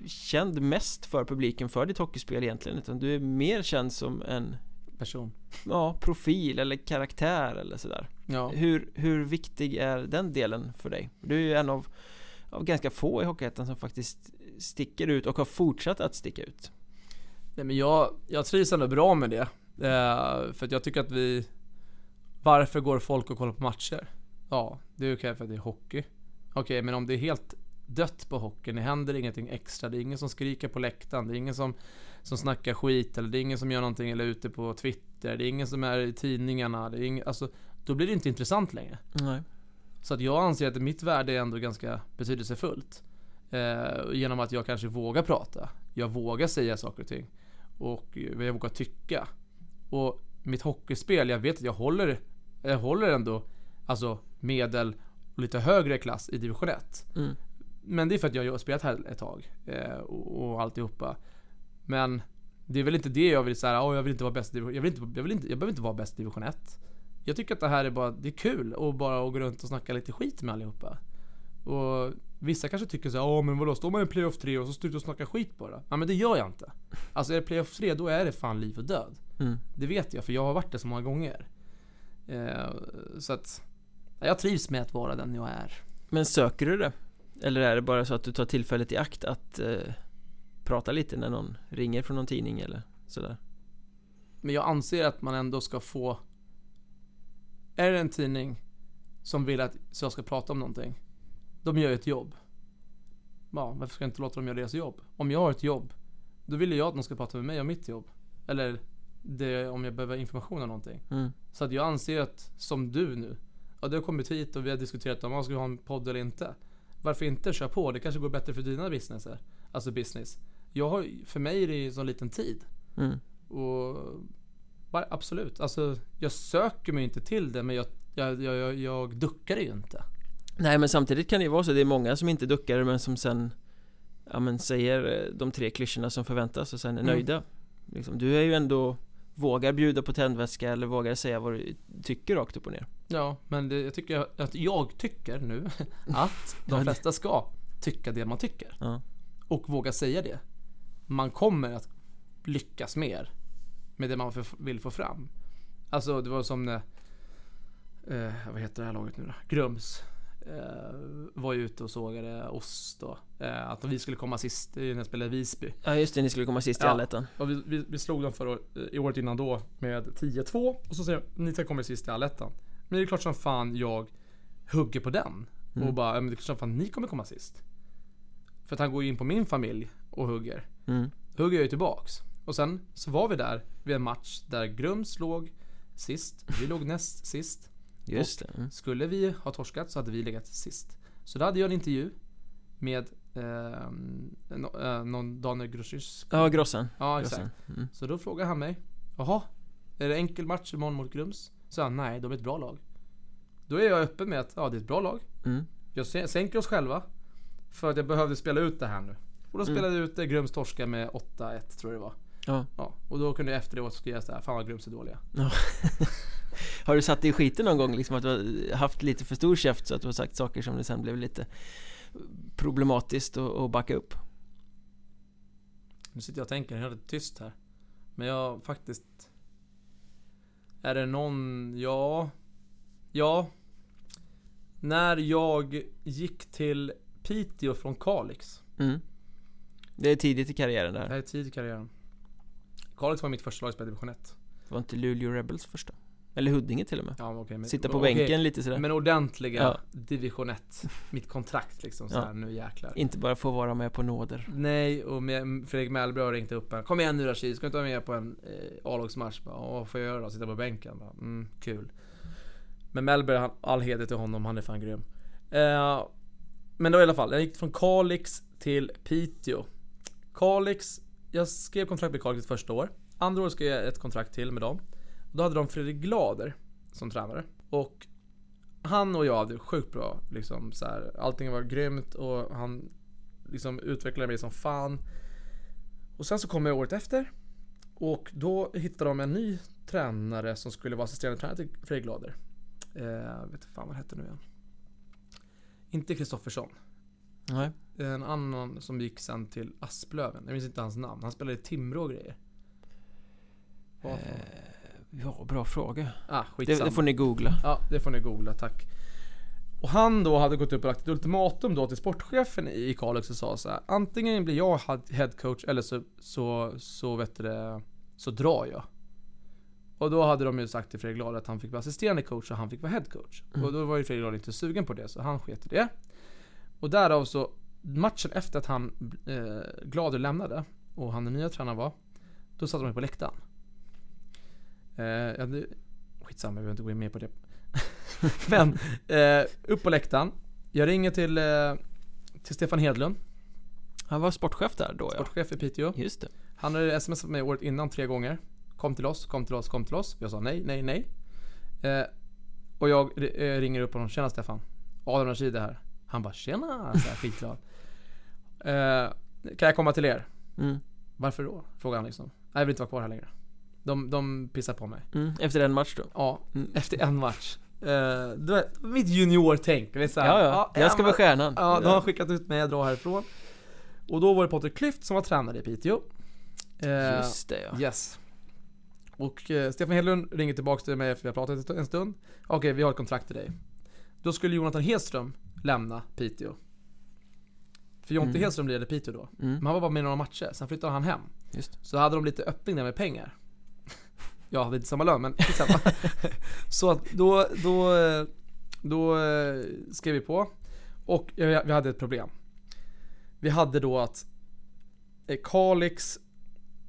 känd mest för publiken för ditt hockeyspel egentligen utan du är mer känd som en Person. ja, profil eller karaktär eller sådär Ja. hur, hur viktig är den delen för dig? Du är ju en av, av ganska få i Hockeyettan som faktiskt sticker ut och har fortsatt att sticka ut Nej men jag, jag trivs ändå bra med det. Eh, för att jag tycker att vi... Varför går folk och kollar på matcher? Ja, det är okej för att det är hockey. Okej, men om det är helt dött på hockeyn, det händer ingenting extra, det är ingen som skriker på läktaren, det är ingen som, som snackar skit, eller det är ingen som gör någonting eller ute på Twitter, det är ingen som är i tidningarna, det är ingen, alltså, då blir det inte intressant längre. Nej Så att jag anser att mitt värde är ändå ganska betydelsefullt. Eh, genom att jag kanske vågar prata. Jag vågar säga saker och ting. Och jag vågar tycka. Och mitt hockeyspel, jag vet att jag håller, jag håller ändå alltså medel och lite högre klass i division 1. mm. Men det är för att jag har spelat här ett tag. Eh, och, och alltihopa. Men det är väl inte det jag vill säga, oh, jag vill inte vara bäst i division, jag vill inte, jag vill inte, jag behöver inte vara bäst i division 1. Jag tycker att det här är bara, det är kul och bara att gå runt och snacka lite skit med allihopa. Och vissa kanske tycker såhär, ja men vadå, står man i playoff 3 och så står du och snackar skit bara? Ja men det gör jag inte. Alltså är det playoff 3 då är det fan liv och död. Mm. Det vet jag för jag har varit det så många gånger. Eh, så att, jag trivs med att vara den jag är. Men söker du det? Eller är det bara så att du tar tillfället i akt att eh, prata lite när någon ringer från någon tidning eller sådär? Men jag anser att man ändå ska få Är det en tidning som vill att jag ska prata om någonting De gör ju ett jobb Ja, varför ska jag inte låta dem göra deras jobb? Om jag har ett jobb Då vill jag att de ska prata med mig om mitt jobb Eller det, om jag behöver information om någonting Mm. Så att jag anser att, som du nu Ja du har kommit hit och vi har diskuterat om man ska ha en podd eller inte Varför inte? Kör på, det kanske går bättre för dina businesser Alltså business Jag har, för mig är det ju så liten tid Mm. och bara, absolut, alltså jag söker mig inte till det men jag, jag, jag, jag, duckar det ju inte. Nej men samtidigt kan det ju vara så, det är många som inte duckar men som sen Ja men säger eh, de tre klyschorna som förväntas och sen är Mm. nöjda liksom, Du är ju ändå Vågar bjuda på tändvätska eller vågar säga vad du tycker rakt upp och ner Ja, men det, jag tycker att jag tycker nu [LAUGHS] att de flesta ska tycka det man tycker. Ja. Och våga säga det. Man kommer att lyckas mer med det man vill få fram. Alltså det var som när, eh, vad heter det här laget nu då? Grums. Eh, var ju ute och sågade oss då. Eh, att vi skulle komma sist i när jag spelade Visby. Ja just det, ni skulle komma sist i Ja. allettan Och vi, vi, vi slog dem för år, i året innan då med 10-2 och så säger jag, ni ska komma sist i allettan. Men det är klart som fan jag hugger på den. Mm. Och bara, ja, men det är klart som fan ni kommer komma sist. För att han går ju in på min familj och hugger. Mm. Hugger jag ju tillbaks. Och sen så var vi där vid en match där Grums låg sist, vi låg näst sist. Just det mm. Skulle vi ha torskat så hade vi legat sist. Så då hade jag en intervju med eh, no, eh, någon Daniel Grossis. Ja, Grossen Ja, exakt. Grossen. Mm. Så då frågar han mig Jaha, är det enkel match imorgon mot Grums? Så han, nej de är ett bra lag Då är jag öppen med att, ja det är ett bra lag Mm. Jag sä- sänker oss själva För att jag behövde spela ut det här nu Och då Mm. spelade jag ut det, Grums torska med 8-1 tror jag det var Ja. Ja, och då kunde jag efteråt skriva såhär, fan vad Grums är dåliga [LAUGHS] Har du satt dig i skiten någon gång liksom att du har haft lite för stor käft så att du har sagt saker som det sen blev lite problematiskt att backa upp? Nu sitter jag och tänker helt tyst här Men jag faktiskt Är det någon, ja Ja När jag gick till Piteå från Kalix Mm. Det är tidigt i karriären Det där här är tid i karriären. Kalix var mitt första lag i division 1. Det var inte Luleå Rebels första? Eller Huddinge till och med Ja, okej, men, Sitta på okej, bänken lite sådär Men ordentliga Ja. division 1. Mitt kontrakt liksom såhär, nu jäklar. Inte bara få vara med på nåder Nej, och med, Fredrik Mellberg har ringt upp en. Kom igen nu Rashid, ska du inte vara med på en eh, A-lagsmatch? "Ja, Vad får jag göra då? Sitta på bänken? Bara, mm, kul. Men Mellberg, han, all heder till honom, han är fan grym. Eh, men då i alla fall, jag gick från Kalix till Piteå. Kalix, jag skrev kontrakt med Kalix första år. Andra året skrev jag ett kontrakt till med dem. Då hade de Fredrik Glader som tränare. Och han och jag hade sjukt bra liksom så här, Allting var grymt och han liksom utvecklade mig som fan. Och sen så kom jag året efter. Och då hittade de en ny tränare som skulle vara assisterande tränare till Fredrik Glader. Eh, jag vet inte fan vad han hette nu igen. Inte Kristoffersson. Nej En annan som gick sen till Asplöven. Jag minns inte hans namn. Han spelade i Timrå och grejer. Fan? Ja, bra fråga Ah, det, det får ni googla Ja, det får ni googla, tack. Och han då hade gått upp och lagt ett ultimatum då till sportchefen i Kalix och sa så här. Antingen blir jag head- head coach eller så, så, så vet du det, så drar jag. Och då hade de ju sagt till Fredrik Glad att han fick vara assisterande coach och han fick vara head coach. Mm. Och då var ju Fredrik Glad inte sugen på det så han sket i det. Och därav så, matchen efter att han, eh, Glader lämnade och han den nya tränaren var. Då satt de på läktaren. Eh, ja, det, skitsamma, vi behöver inte gå in mer på det. [LAUGHS] Men, eh, upp på läktaren. Jag ringer till, eh, till Stefan Hedlund, Han var sportchef där då ja sportchef i Piteå. Just det Han hade smsat mig året innan tre gånger. Kom till oss, kom till oss, kom till oss. Jag sa nej, nej, nej. Eh, och jag eh, ringer upp honom. Tjena Stefan. Adam Rashid är här. Han bara tjena, så här, skitglad. [LAUGHS] Eh, kan jag komma till er? mm. Varför då? Frågade han liksom. Jag vill inte vara kvar här längre. De, de pissar på mig. Mm, efter en match då? Ja, Mm. efter en match. Uh, det var mitt junior-tänk. Här, Ja, ja, jag ska vara stjärnan. Ja, då har skickat ut mig, jag drar härifrån. Och då var det Patrik Klyft som var tränare i Piteå. Eh, Just det ja. Yes. Och eh, Stefan Hedlund ringer tillbaks till mig efter vi har pratat en stund. Okej, vi har ett kontrakt till dig. Då skulle Jonathan Hedström lämna Piteå. För Jonte Mm. Hedström lirade Piteå då. Mm, Men han var bara med i några matcher, sen flyttade han hem. just Så hade de lite öppning där med pengar. [LAUGHS] Jag hade inte samma lön, men [LAUGHS] skitsamma. [LAUGHS] Så att då, då, då eh, skrev vi på. Och vi hade ett problem. Vi hade då att eh, Kalix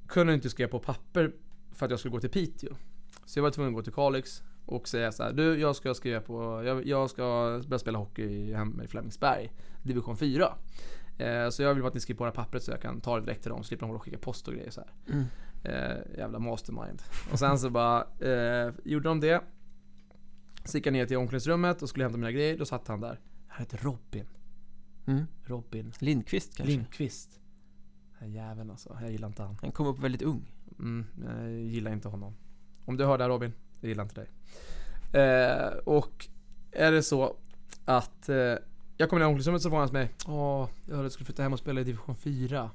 kunde inte skriva på papper för att jag skulle gå till Piteå. Så jag var tvungen att gå till Kalix och säga så här, du jag ska skriva på, jag, jag ska börja spela hockey hemma i Flemingsberg, division 4. Eh, så jag vill bara att ni skriver på det här pappret så jag kan ta det direkt till dem, slipper de hålla och skicka post och grejer så här. Mm. Eh, jävla mastermind. Och sen så bara eh, gjorde de det. Så gick jag ner till omklädningsrummet och skulle hämta mina grejer, då satt han där. Han heter Robin. Mm. Robin Lindqvist kanske? Lindqvist. Den jäveln alltså, jag gillar inte han. Han kom upp väldigt ung. Mm, jag gillar inte honom. Om du hör det här Robin, jag gillar inte dig. Eh, och är det så att eh, jag kommer ner i omklädningsrummet så får han mig Åh, jag hörde att du skulle flytta hem och spela i division 4.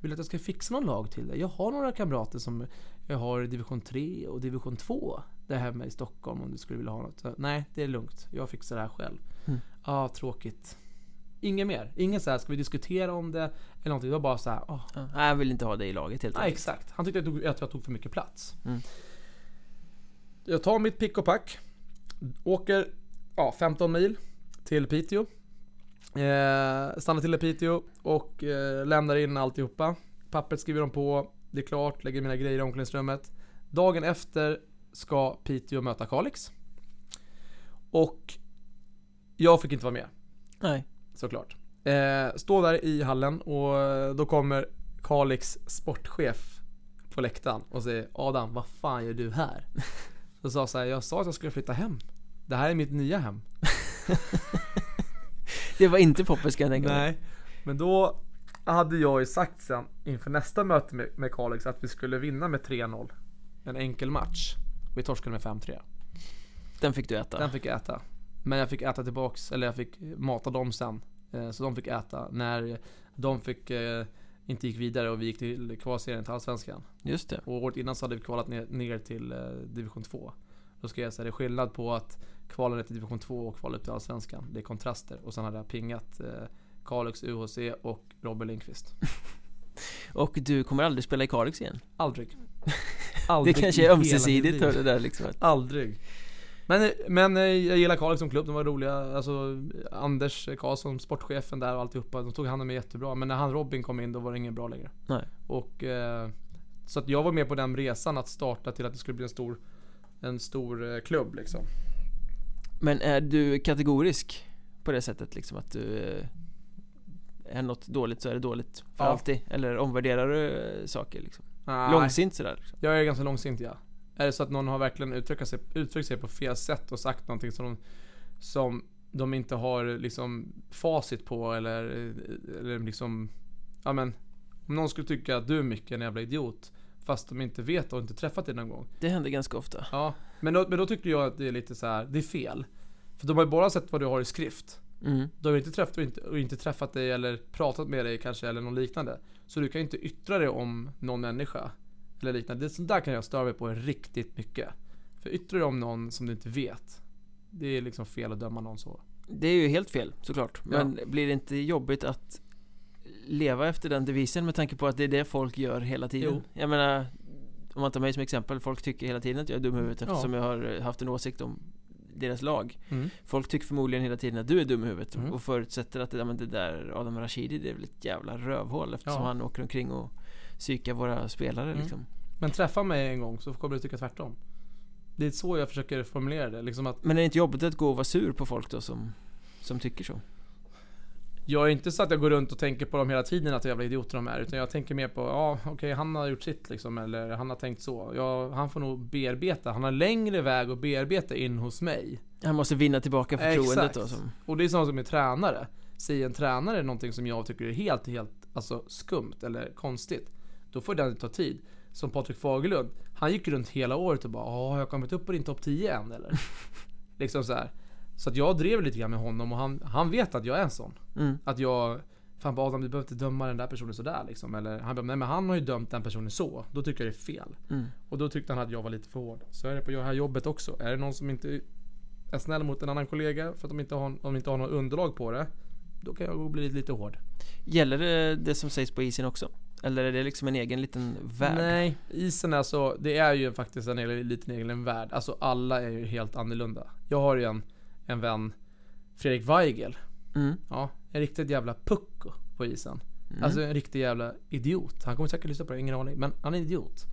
Vill du att jag ska fixa någon lag till dig? Jag har några kamrater som jag har i division 3 och division 2 där hemma i Stockholm om du skulle vilja ha något. Så, Nej, det är lugnt. Jag fixar det här själv. Ja, Mm. ah, tråkigt. Inget mer. Inget så här, ska vi diskutera om det? Eller någonting. Det var bara så här, nej, jag vill inte ha det i laget helt enkelt. exakt. Han tyckte att jag tog, att jag tog för mycket plats. Mm. Jag tar mitt pick och pack. Åker ja, 15 mil till Piteå. Eh, stannar till i Piteå och eh, lämnar in alltihopa. Pappret skriver de på. Det är klart. Lägger mina grejer i omklädningsrummet. Dagen efter ska Piteå möta Kalix. Och jag fick inte vara med Nej. såklart. Eh, står där i hallen och eh, då kommer Kalix sportchef på läktaren och säger Adam, vad fan gör du här? [LAUGHS] Så sa jag så här, jag sa att jag skulle flytta hem. Det här är mitt nya hem. [LAUGHS] Det var inte poppis kan jag tänka mig. Nej, men då hade jag ju sagt sen inför nästa möte med, med Kalix att vi skulle vinna med 3-0. En enkel match. Vi torskade med 5-3. Den fick du äta. Den fick jag äta. Men jag fick äta tillbaks, eller jag fick mata dem sen. Eh, Så de fick äta när de fick eh, inte gick vidare och vi gick till kvalserien till Allsvenskan. Just det. Och året innan så hade vi kvalat ner, ner till eh, division 2. Då ska jag säga det är skillnad på att kvala ner till division 2 och kvala upp till Allsvenskan. Det är kontraster. Och sen hade jag pingat eh, Kalix UHC och Robert Lindqvist. [LAUGHS] Och du kommer aldrig spela i Kalix igen? Aldrig. [LAUGHS] Det Aldrig kanske i är ömsesidigt det där liksom. Aldrig. Men, men eh, jag gillar Kalix som klubb, de var roliga. Alltså Anders Karlsson, sportchefen där och alltihopa, de tog hand om mig jättebra. Men när han Robin kom in då var det ingen bra längre. Nej. Och eh, Så att jag var med på den resan att starta till att det skulle bli en stor En stor eh, klubb liksom. Men är du kategorisk på det sättet liksom att du eh, är något dåligt så är det dåligt för Ja. alltid? Eller omvärderar du saker liksom? Nej, Långsint sådär liksom. Jag är ganska långsint ja. Är det så att någon har verkligen uttryckt sig, uttryckt sig på fel sätt och sagt någonting som de, som de inte har liksom facit på eller, eller liksom Ja men Om någon skulle tycka att du är mycket en jävla idiot Fast de inte vet och inte träffat dig någon gång. Det händer ganska ofta. Ja Men då, men då tycker jag att det är lite så här, det är fel. För de har ju bara sett vad du har i skrift. Mm. De har inte träffat, och inte, och inte träffat dig eller pratat med dig kanske eller något liknande. Så du kan ju inte yttra dig om någon människa Eller liknande. Det, sånt där kan jag störa mig på riktigt mycket För yttrar du om någon som du inte vet Det är liksom fel att döma någon så Det är ju helt fel såklart Ja. Men blir det inte jobbigt att leva efter den devisen med tanke på att det är det folk gör hela tiden? Jo. Jag menar Om man tar mig som exempel, folk tycker hela tiden att jag är dum i huvudet Ja. eftersom jag har haft en åsikt om deras lag mm. Folk tycker förmodligen hela tiden att du är dum i huvudet Mm. och förutsätter att ja, men det där Adam Rashidi det är väl ett jävla rövhål eftersom Ja. han åker omkring och psykar våra spelare Mm. liksom. Men träffa mig en gång så kommer du tycka tvärtom Det är så jag försöker formulera det liksom att Men är det inte jobbigt att gå och vara sur på folk då som, som tycker så? Jag är inte så att jag går runt och tänker på dem hela tiden att jävla idioter de är Utan jag tänker mer på, ja okej han har gjort sitt liksom Eller han har tänkt så ja, Han får nog bearbeta, han har längre väg att bearbeta in hos mig Han måste vinna tillbaka förtroendet Exakt. då som Och det är samma som med tränare Säger en tränare någonting som jag tycker är helt, helt alltså, skumt eller konstigt Då får den ta tid. Som Patrik Fagerlund, han gick runt hela året och bara "Ja, har jag kommit upp på din topp 10 än eller? [LAUGHS] liksom så här. Så att jag drev lite grann med honom och han, han vet att jag är en sån. Mm. Att jag Fan bara Adam du behöver inte döma den där personen sådär liksom. Eller han bara, nej men han har ju dömt den personen så. Då tycker jag det är fel. Mm. Och då tyckte han att jag var lite för hård. Så är det på det här jobbet också. Är det någon som inte är snäll mot en annan kollega för att de inte har, de inte har något underlag på det. Då kan jag bli lite hård. Gäller det det som sägs på isen också? Eller är det liksom en egen liten värld? Nej, isen är så, det är ju faktiskt en egen, liten egen värld. Alltså alla är ju helt annorlunda. Jag har ju en, en vän, Fredrik Weigel. Mm. Ja, en riktigt jävla pucko på isen. Mm. Alltså en riktig jävla idiot. Han kommer säkert lyssna på det, ingen aning. Men han är en idiot.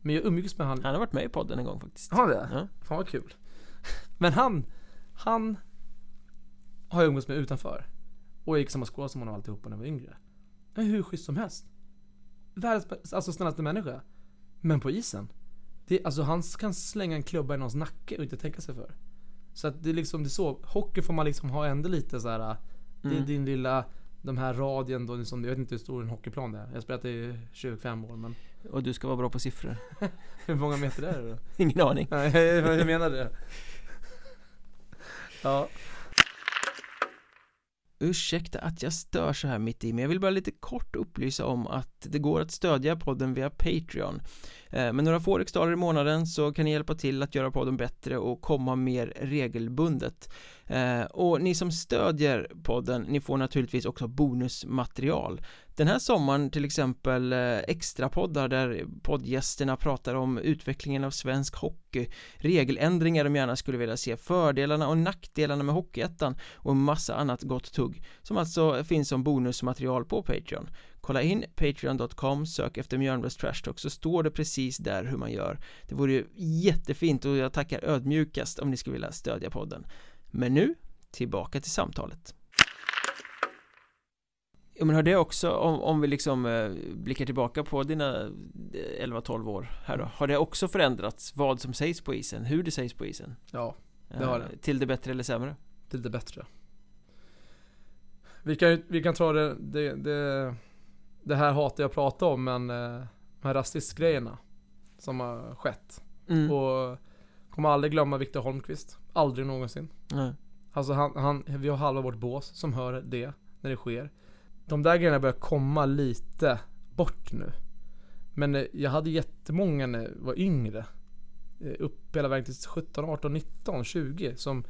Men jag umgås med han. Han har varit med i podden en gång faktiskt Har han det? Ja. Fan vad kul. Men han, han har jag umgåtts med utanför. Och jag gick samma skola som honom alltihopa när jag var yngre. Han är hur schysst som helst. Världens alltså, snällaste människa. Men på isen. Det, alltså han kan slänga en klubba i någons nacke och inte tänka sig för. Så att det är liksom, det är så. Hockey får man liksom ha ändå lite så här. Det är Mm. din lilla, de här radien då, som, jag vet inte hur stor en hockeyplan det är. Jag spelat i 25 år men Och du ska vara bra på siffror [LAUGHS] hur många meter är det då? [LAUGHS] Ingen aning Nej, jag menar det. [LAUGHS] Ja. Ursäkta att jag stör så här mitt i men jag vill bara lite kort upplysa om att det går att stödja podden via Patreon. Eh, med några få riksdaler i månaden så kan ni hjälpa till att göra podden bättre och komma mer regelbundet. Eh, och ni som stödjer podden, ni får naturligtvis också bonusmaterial. Den här sommaren till exempel eh, extra poddar där poddgästerna pratar om utvecklingen av svensk hockey. Regeländringar de gärna skulle vilja se, fördelarna och nackdelarna med Hockeyettan och en massa annat gott tugg som alltså finns som bonusmaterial på Patreon. Kolla in patreon.com, sök efter Mjölnbergs Trash Talk så står det precis där hur man gör Det vore ju jättefint och jag tackar ödmjukast om ni skulle vilja stödja podden Men nu, tillbaka till samtalet Ja men har det också, om, om vi liksom eh, blickar tillbaka på dina eh, 11-12 år här då Har det också förändrats vad som sägs på isen, hur det sägs på isen? Ja, Det har Eh, det. Till det bättre eller sämre? till det bättre. Vi kan, vi kan ta det, det, det, det här hatar jag att prata om men eh, de här rasistgrejerna som har skett. Mm. Och kommer aldrig glömma Viktor Holmqvist. Aldrig någonsin. Nej. Alltså han, han, vi har halva vårt bås som hör det när det sker. De där grejerna börjar komma lite bort nu. Men eh, jag hade jättemånga när jag var yngre. eh, Upp hela vägen till 17, 18, 19, 20 som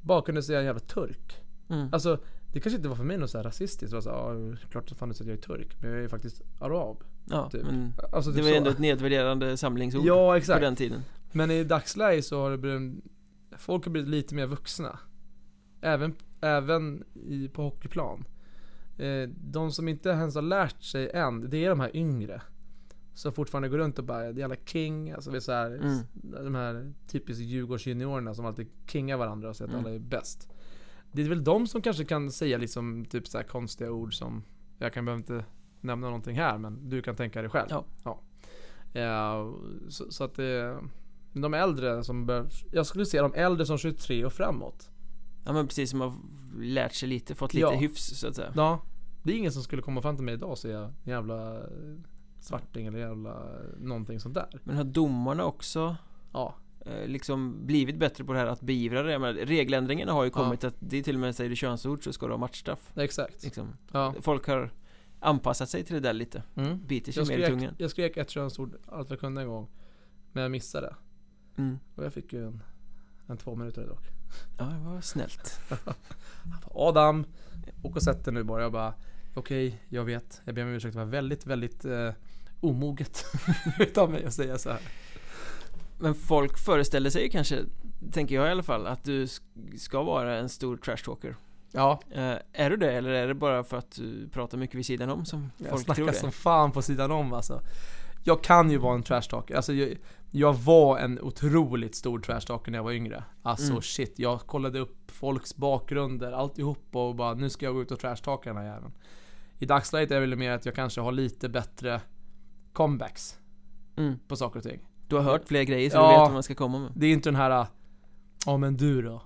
bara kunde säga en jävla turk. Mm. Alltså det kanske inte var för mig något så här rasistiskt. Det var så här, ja, klart att fan att jag är turk. Men jag är faktiskt arab. Ja, typ. men Alltså, det typ var ju ändå ett nedvärderande samlingsord Ja på exakt. den tiden Men i dagsläget så har det blivit Folk har blivit lite mer vuxna Även, även i, på hockeyplan eh, De som inte ens har lärt sig än, det är de här yngre Som fortfarande går runt och bara, det är jävla king, alltså vi är så här, Mm. De här typiskt Djurgårdsjuniorerna som alltid kingar varandra och säger att Mm. alla är bäst Det är väl de som kanske kan säga liksom typ så här konstiga ord som Jag kan behöva inte nämna någonting här men du kan tänka dig själv. Ja. Ja, så, så att det De äldre som bör, Jag skulle säga de äldre som 23 och framåt. Ja men precis som har lärt sig lite, fått lite Ja. hyfs så att säga. Ja. Det är ingen som skulle komma fram till mig idag och säga jävla eh, svarting eller jävla eh, någonting sånt där. Men har domarna också Ja. eh, liksom blivit bättre på det här att beivra det? Men regeländringarna har ju Ja. kommit att det är till och med säger du könsord så ska du ha matchstraff. Exakt. Liksom. Ja. Folk har anpassat sig till det där lite. Mm. Biter sig jag, mer i skrek, tungan. jag skrek ett könsord allt jag kunde en gång Men jag missade. Mm. Och jag fick ju en, en två minuter dock. Ja det var snällt. [LAUGHS] Adam Åk och sätt dig nu bara. Jag bara Okej, jag vet. Jag ber om ursäkt. Det var väldigt, väldigt eh, omoget [LAUGHS] Utav mig att säga så här Men folk föreställer sig kanske Tänker jag i alla fall att du sk- ska vara en stor trash talker. Ja. Eh, Är du det eller är det bara för att du pratar mycket vid sidan om som Jag folk tror snackar det? som fan på sidan om alltså. Jag kan ju vara en trash talker. Alltså jag, jag var en otroligt stor trash talker när jag var yngre. Alltså Mm. shit, jag kollade upp folks bakgrunder, alltihop och bara nu ska jag gå ut och trash talka den här jäveln. I dagsläget är det väl mer att jag kanske har lite bättre comebacks mm. på saker och ting Du har hört fler grejer så Ja. du vet vad man ska komma med Det är inte den här Ja men du då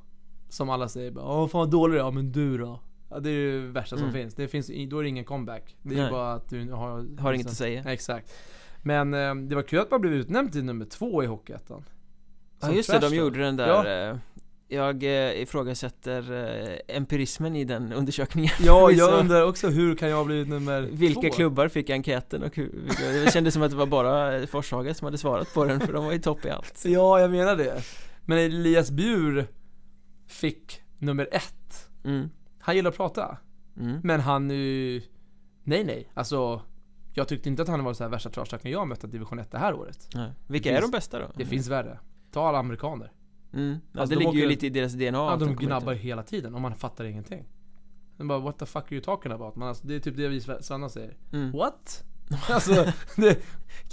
Som alla säger bara Åh fan vad dålig du är, ja men du då Ja, det är det värsta som Mm. finns. Det finns. Då är det ingen comeback. Det är Nej. bara att du har... Har inget att säga. Exakt. Men eh, det var kul att man blev utnämnd till nummer två i Hockeyettan. Ja Som just det, de gjorde den där Ja. eh, Jag eh, ifrågasätter eh, empirismen i den undersökningen Ja, [LAUGHS] jag undrar också hur kan jag ha blivit nummer Vilka två? klubbar fick enkäten och hur, vilka, det kändes som att det var bara Forshaga som hade svarat på den för de var ju topp i allt Ja, jag menar det. Men Elias Bjur fick nummer ett. mm. Han gillar att prata. Mm. Men han är ju... Nej, nej. Alltså... Jag tyckte inte att han var så här värsta trashtalken jag mött i division 1 det här året. Ja. Vilka Det är finns- de bästa då? Det finns värre. Ta alla amerikaner. Mm. Ja, Alltså, det de ligger ju lite i deras DNA Ja, de gnabbar ut. hela tiden och man fattar ingenting. De bara what the fuck are you talking about? Men alltså, det är typ det vi svennar säger. mm. What? [LAUGHS] alltså, det,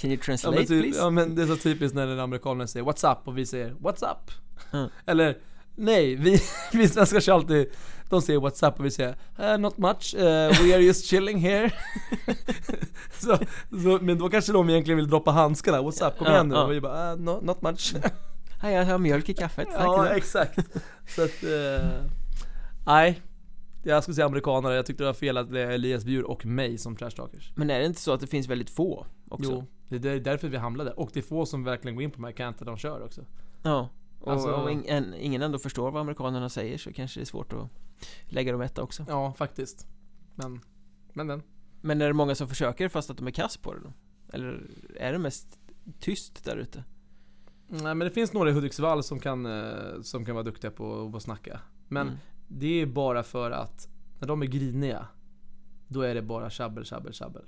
Can you ja, translate men typ, please? ja men det är så typiskt när en amerikaner säger what's up och vi säger what's up. Mm. Eller nej, vi, [LAUGHS] vi svenskar kör alltid, de säger what's up och vi säger "Eh, not much, eh, we are just chilling here. [LAUGHS] så, så, men då kanske de egentligen vill droppa handskarna, what's up, kom Ja, igen nu. ja. Och vi bara "Eh, no, not much. Hej, jag har mjölk i kaffet, tack Ja, exakt. Så att, eh, nej. Jag skulle säga amerikanare, jag tyckte det var fel att det är Elias Bjur och mig som trashtalkers. Men är det inte så att det finns väldigt få också? Jo, det är därför vi hamnade. Och det är få som verkligen går in på de här kanterna de kör också. Ja, och Alltså- om ing- en, ingen ändå förstår vad amerikanerna säger så kanske det är svårt att lägga dem etta också Ja, faktiskt. Men, men den. Men är det många som försöker fast att de är kass på det då? Eller är det mest tyst där ute? Nej men det finns några i Hudiksvall som kan, eh, som kan vara duktiga på att snacka. Men Mm. det är bara för att när de är griniga, då är det bara tjabbel, tjabbel, tjabbel.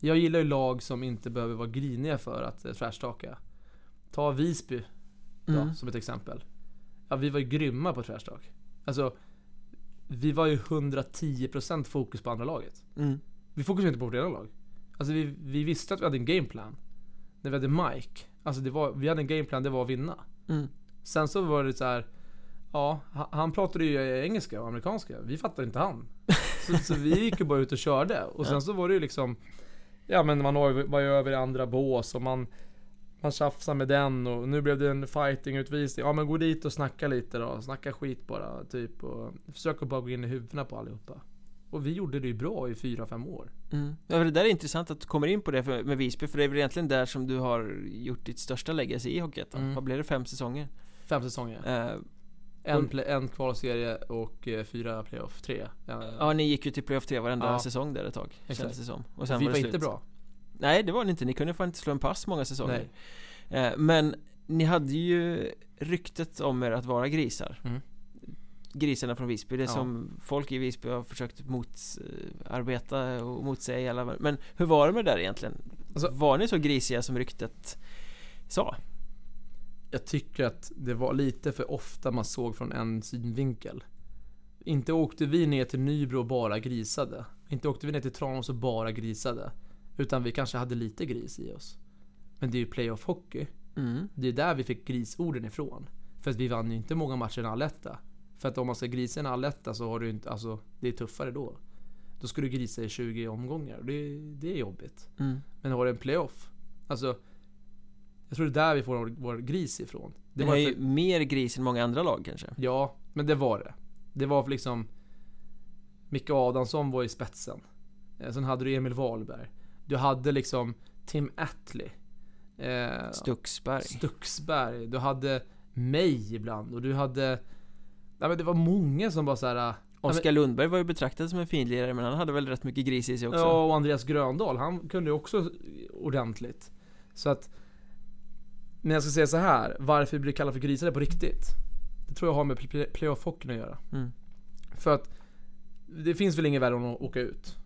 Jag gillar ju lag som inte behöver vara griniga för att eh, trashtalka. Ta Visby då, Mm. som ett exempel. Ja, vi var ju grymma på trashtalk. Alltså, vi var ju 110% fokus på andra laget. Mm. Vi fokuserade inte på vårt egna lag. Alltså vi, vi visste att vi hade en gameplan. När vi hade Mike. Alltså det var, vi hade en gameplan, det var att vinna. Mm. Sen så var det så här. Ja, ha- han pratade ju engelska och amerikanska. Vi fattade inte han. [LAUGHS] Så, så vi gick ju bara ut och körde. Och sen så var det ju liksom Ja men man var ju över i andra bås och man Man tjafsade med den och nu blev det en fighting-utvisning. Ja men gå dit och snacka lite då. Snacka skit bara typ. Och försök att bara gå in i huvudena på allihopa. Och vi gjorde det ju bra i 4-5 år. Mm. Ja, det där är intressant att du kommer in på det för, med Visby för det är väl egentligen där som du har gjort ditt största legacy i Hockeyettan Mm. Vad blev det? Fem säsonger? Fem säsonger. Eh, En, play, en kvalserie och eh, fyra playoff. Tre. Ja, ja, ni gick ju till playoff 3 varenda Ja. säsong där ett tag. Kändes det som Och sen vi var var det inte slut. bra. Nej det var ni inte, ni kunde fan inte slå en pass många säsonger Nej. Eh, Men ni hade ju ryktet om er att vara grisar Mm. Grisarna från Visby, det Ja. som folk i Visby har försökt motarbeta och motsäga alla Men hur var det med det där egentligen? Alltså- var ni så grisiga som ryktet sa? Jag tycker att det var lite för ofta man såg från en synvinkel. Inte åkte vi ner till Nybro och bara grisade. Inte åkte vi ner till Tranås och bara grisade. Utan vi kanske hade lite gris i oss. Men det är ju playoff hockey. Mm. Det är där vi fick grisorden ifrån. För att vi vann ju inte många matcher i alletta. För att om man ska grisa i en alletta så har du inte, alltså det är tuffare då. Då ska du grisa i 20 omgångar det, det är jobbigt. Mm. Men har du en playoff, alltså Jag tror det är där vi får vår, vår gris ifrån. Det Det var var ju för, mer gris än många andra lag kanske ja, men det var det. Det var för liksom Micke Adamsson var i spetsen. Eh, Sen hade du Emil Wahlberg. Du hade liksom Tim Attlee. Eh, Stuxberg Stuxberg. Du hade mig ibland och du hade... Nej men det var många som bara så här. Oskar Lundberg var ju betraktad som en finlirare men han hade väl rätt mycket gris i sig också Ja, och Andreas Gröndahl, han kunde ju också ordentligt. Så att... Men jag ska säga så här, varför vi blir kallade för grisar på riktigt. Det tror jag har med play- playoff-hockeyn att göra. Mm. För att det finns väl inget värre än att åka ut.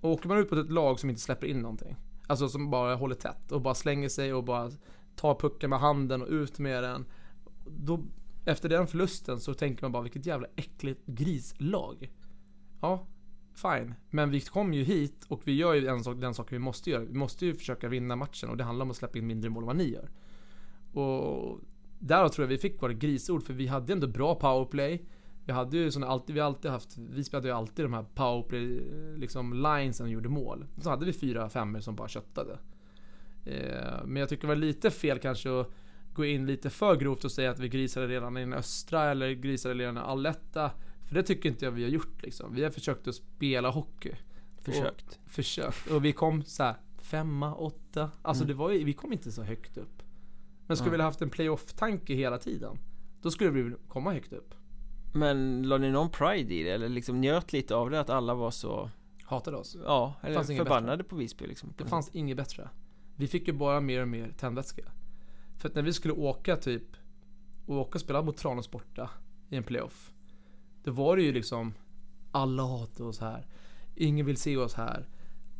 Och åker man ut på ett lag som inte släpper in någonting. Alltså som bara håller tätt och bara slänger sig och bara tar pucken med handen och ut med den. Då, efter den förlusten så tänker man bara vilket jävla äckligt grislag. Ja, fine. Men vi kom ju hit och vi gör ju en sak, den saken vi måste göra. Vi måste ju försöka vinna matchen och det handlar om att släppa in mindre mål än vad ni gör. Och där tror jag vi fick våra grisord för vi hade ändå bra powerplay. Vi hade ju såna alltid, vi har alltid haft, vi spelade ju alltid de här powerplay liksom lines som gjorde mål. Så hade vi fyra femmor som bara köttade. Eh, men jag tycker det var lite fel kanske att gå in lite för grovt och säga att vi grisade redan i den östra eller grisade redan i alletta. För det tycker inte jag vi har gjort liksom. Vi har försökt att spela hockey. Försökt. Och, försökt. Och vi kom så här femma, åtta. Alltså Mm. det var ju, vi kom inte så högt upp. Men skulle Ja. vi ha haft en playoff-tanke hela tiden. Då skulle vi komma högt upp. Men la ni någon pride i det? Eller liksom njöt lite av det att alla var så Hatade oss. Ja, eller förbannade på Visby liksom Det fanns inget bättre. Vi fick ju bara mer och mer tändvätska. För att när vi skulle åka typ, åka och spela mot Tranås borta i en playoff. Då var det ju liksom, alla hatar oss här. Ingen vill se oss här.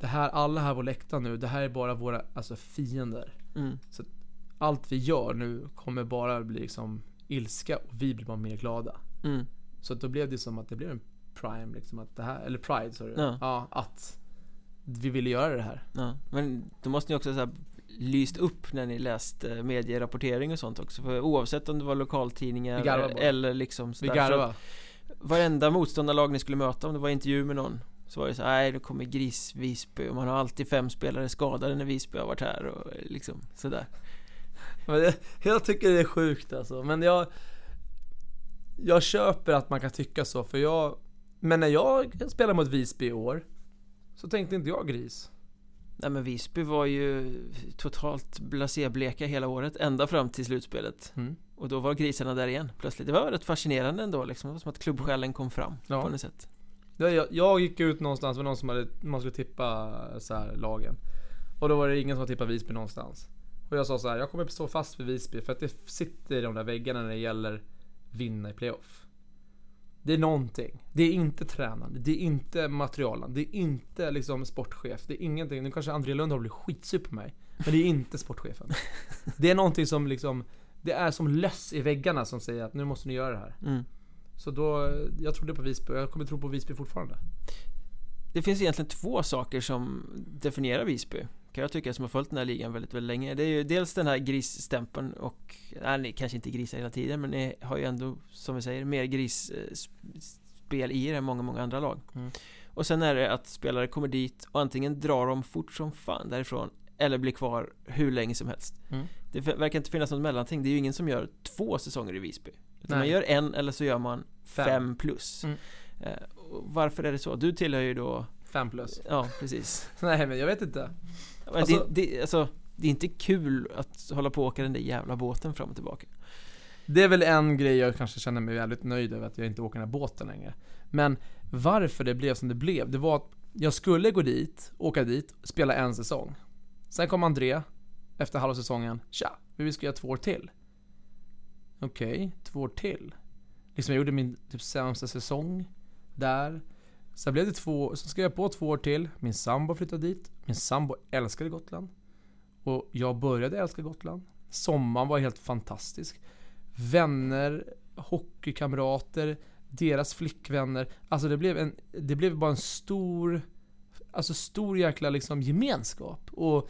Det här, alla här på läktaren nu, det här är bara våra alltså, fiender. mm. Allt vi gör nu kommer bara bli liksom ilska och vi blir bara mer glada. Mm. Så att då blev det som att det blev en prime liksom att det här, eller pride sorry. Ja. ja att vi ville göra det här. Ja, men då måste ni också så här lyst upp när ni läst eh, medierapportering och sånt också För oavsett om det var Vi lokaltidningar eller liksom Vi sådär, så garvade. Varenda motståndarlag ni skulle möta om det var intervju med någon Så var det så nej då kommer Gris Visby och man har alltid fem spelare skadade när Visby har varit här och eh, liksom sådär det, jag tycker det är sjukt alltså. Men jag... Jag köper att man kan tycka så, för jag... Men när jag spelade mot Visby i år, så tänkte inte jag gris. Nej men Visby var ju totalt blasé-bleka hela året ända fram till slutspelet Mm. Och då var grisarna där igen plötsligt Det var rätt fascinerande ändå liksom Det var som att klubbsjälen kom fram Ja. på något sätt Jag, jag, gick ut någonstans med någon som hade, man skulle tippa så här, lagen. Och då var det ingen som tippat Visby någonstans. Och jag sa så här, jag kommer stå fast för Visby för att det sitter i de där väggarna när det gäller vinna i playoff. Det är någonting. Det är inte tränaren, det är inte materialen, det är inte liksom sportchef, det är ingenting. Nu kanske André Lund har blivit skitsur på mig. Men det är inte sportchefen. [LAUGHS] Det är någonting som liksom, det är som löss i väggarna som säger att nu måste ni göra det här. mm. Så då, jag trodde på Visby jag kommer tro på Visby fortfarande. Det finns egentligen två saker som definierar Visby Kan jag tycka som har följt den här ligan väldigt, väldigt länge Det är ju dels den här grisstämpeln och Nej, ni kanske inte grisar hela tiden men ni har ju ändå Som vi säger, mer grisspel i er än många, många andra lag Mm. Och sen är det att spelare kommer dit och antingen drar de fort som fan därifrån Eller blir kvar hur länge som helst Mm. Det verkar inte finnas något mellanting Det är ju ingen som gör två säsonger i Visby Utan man gör en eller så gör man Fem. fem, plus Mm. Eh, Varför är det så? Du tillhör ju då Fem plus. Ja, precis [LAUGHS] Nej men jag vet inte. Men Alltså- det, det, alltså, det är inte kul att hålla på och åka den där jävla båten fram och tillbaka Det är väl en grej jag kanske känner mig väldigt nöjd över att jag inte åker den här båten längre. Men varför det blev som det blev, det var att jag skulle gå dit, åka dit, spela en säsong. Sen kom André, efter halva säsongen, tja, vi ska göra två år till. Okej, två år till. Liksom jag gjorde min typ sämsta säsong där. Sen blev det två, så skrev jag på två år till. Min sambo flyttade dit. Min sambo älskade Gotland. Och jag började älska Gotland. Sommaren var helt fantastisk. Vänner, hockeykamrater, deras flickvänner. Alltså det blev en, det blev bara en stor, alltså stor jäkla liksom gemenskap. Och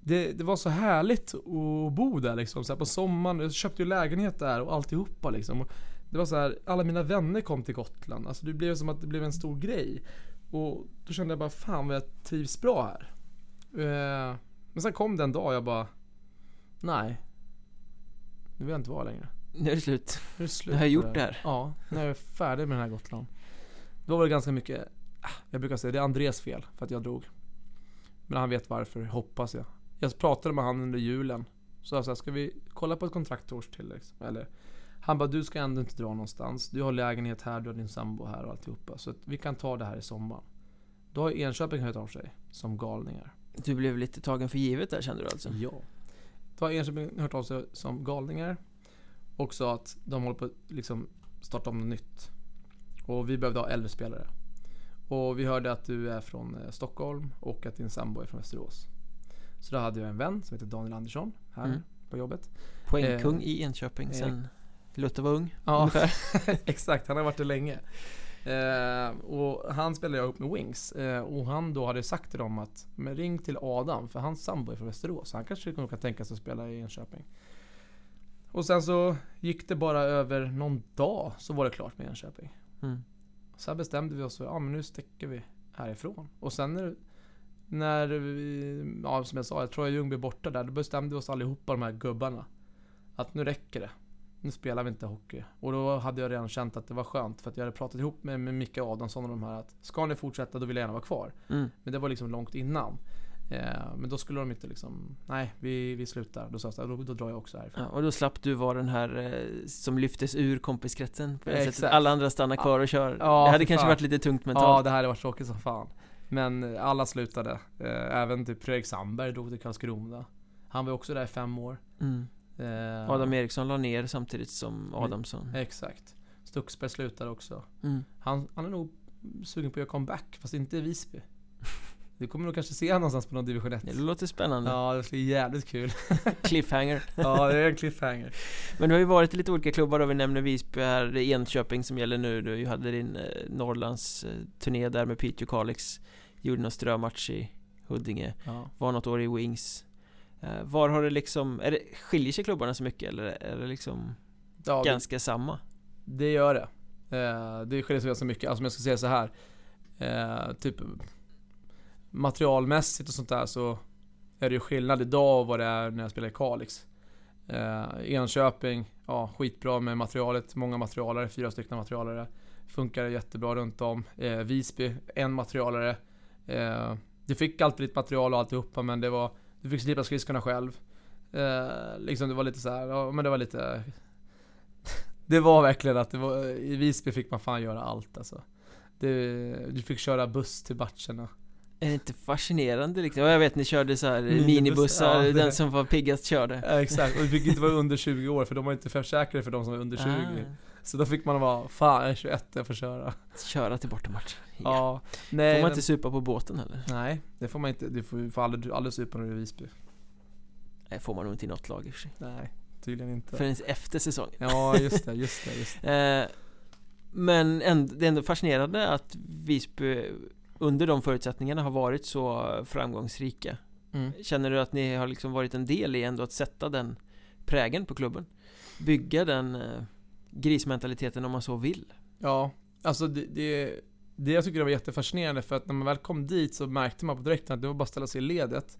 det, det var så härligt att bo där liksom. Så här på sommaren, jag köpte ju lägenhet där och alltihopa liksom. Och det var så här, alla mina vänner kom till Gotland. Alltså det blev som att det blev en stor grej. Och då kände jag bara, fan vad jag trivs bra här. Eh, men sen kom det en dag jag bara, nej. Nu vill jag inte vara längre. Nu är det slut Nu är det slut Nu har jag gjort det här. Ja, nu är jag färdig med den här Gotland. Då var det ganska mycket, ah, jag brukar säga det är Andres fel för att jag drog. Men han vet varför, hoppas jag. Jag pratade med han under julen. Så jag sa, ska vi kolla på ett kontrakt till liksom? Eller? Han bara, du ska ändå inte dra någonstans. Du har lägenhet här, du har din sambo här och alltihopa. Så att vi kan ta det här i sommar. Då har Enköping hört av sig, som galningar. Du blev lite tagen för givet där kände du alltså? Ja. Då har Enköping hört av sig som galningar. Och sa att de håller på att liksom starta om något nytt. Och vi behövde ha äldre spelare. Och vi hörde att du är från eh, Stockholm och att din sambo är från Västerås. Så då hade jag en vän som heter Daniel Andersson här Mm. på jobbet. Poängkung Eh, i Enköping eh, sen Luther var ung Ja, [LAUGHS] exakt. Han har varit det länge. Eh, och han spelade jag ihop med Wings. Eh, och han då hade sagt till dem att men ring till Adam för hans sambo är från Västerås. Han kanske kan tänka sig att spela i Enköping. Och sen så gick det bara över någon dag så var det klart med Enköping. mm. Sen bestämde vi oss för, ja men nu sticker vi härifrån. Och sen när, när vi, ja som jag sa, Troja Ljung blev borta där, då bestämde vi oss allihopa de här gubbarna. Att nu räcker det. Nu spelar vi inte hockey. Och då hade jag redan känt att det var skönt för att jag hade pratat ihop med, med Micke Adamsson och de här att ska ni fortsätta då vill jag gärna vara kvar. Mm. Men det var liksom långt innan. Eh, men då skulle de inte liksom, nej vi, vi slutar. Då sa jag då, då drar jag också härifrån. Ja, och då slapp du vara den här eh, som lyftes ur kompiskretsen på det sättet. Alla andra stannar kvar och kör. Ja, det hade kanske fan. varit lite tungt Ja, mentalt. det här hade varit tråkigt som fan. Men alla slutade. Eh, även typ Fredrik Sandberg drog till Karlskrona. Han var också där i fem år. Mm. Eh, Adam Eriksson la ner samtidigt som Adamsson. Exakt. Stuxberg slutade också. Mm. Han, han är nog sugen på att göra comeback, fast inte i Visby. Du kommer nog kanske se honom någonstans på någon division 1. Det låter spännande. Ja, det skulle bli jävligt kul. [LAUGHS] Cliffhanger. ja, det är en cliffhanger. Men du har ju varit i lite olika klubbar då, vi nämner Visby här, det är Enköping som gäller nu, du hade din eh, Norrlands eh, turné där med Piteå Kalix Gjorde någon strömatch i Huddinge, Ja. var något år i Wings eh, Var har det liksom, är det, skiljer sig klubbarna så mycket eller är det liksom Ja, det, ganska samma? det gör det. Eh, det skiljer sig ganska mycket. Alltså om jag ska säga så här. Eh, typ materialmässigt och sånt där så är det ju skillnad idag och vad det är när jag spelar i Kalix. Eh, Enköping, ja skitbra med materialet. Många materialare, fyra stycken materialare. Funkar jättebra runt om. Eh, Visby, en materialare. Eh, du fick alltid ditt material och alltihopa men det var, du fick slipa skridskorna själv. Eh, liksom det var lite så här, ja men det var lite [LAUGHS] Det var verkligen att det var, i Visby fick man fan göra allt alltså. Det, du fick köra buss till matcherna. Är det inte fascinerande liksom? Ja, jag vet ni körde så här eh, Minibuss, minibussar, ja, den som var piggast körde Ja, exakt, och du fick inte vara under 20 år för de var inte försäkrade för de som var under 20. Ah, Så då fick man vara, fan jag är 21, jag får köra. Köra till bortamatch ja. [LAUGHS] Ja, nej. Får man men- inte supa på båten heller? Nej, det får man inte. Du får, får aldrig, aldrig supa när du är i Visby. Nej, får man nog inte i något lag i och för sig Nej, tydligen inte. Förrän efter säsongen Ja, just det, just det, just [LAUGHS] det. Eh, Men ändå, det är ändå fascinerande att Visby under de förutsättningarna har varit så framgångsrika Mm. Känner du att ni har liksom varit en del i ändå att sätta den prägen på klubben? Bygga den eh, grismentaliteten om man så vill? Ja, alltså det, det, det jag tycker det var jättefascinerande för att när man väl kom dit så märkte man på direkten att det var bara att ställa sig i ledet.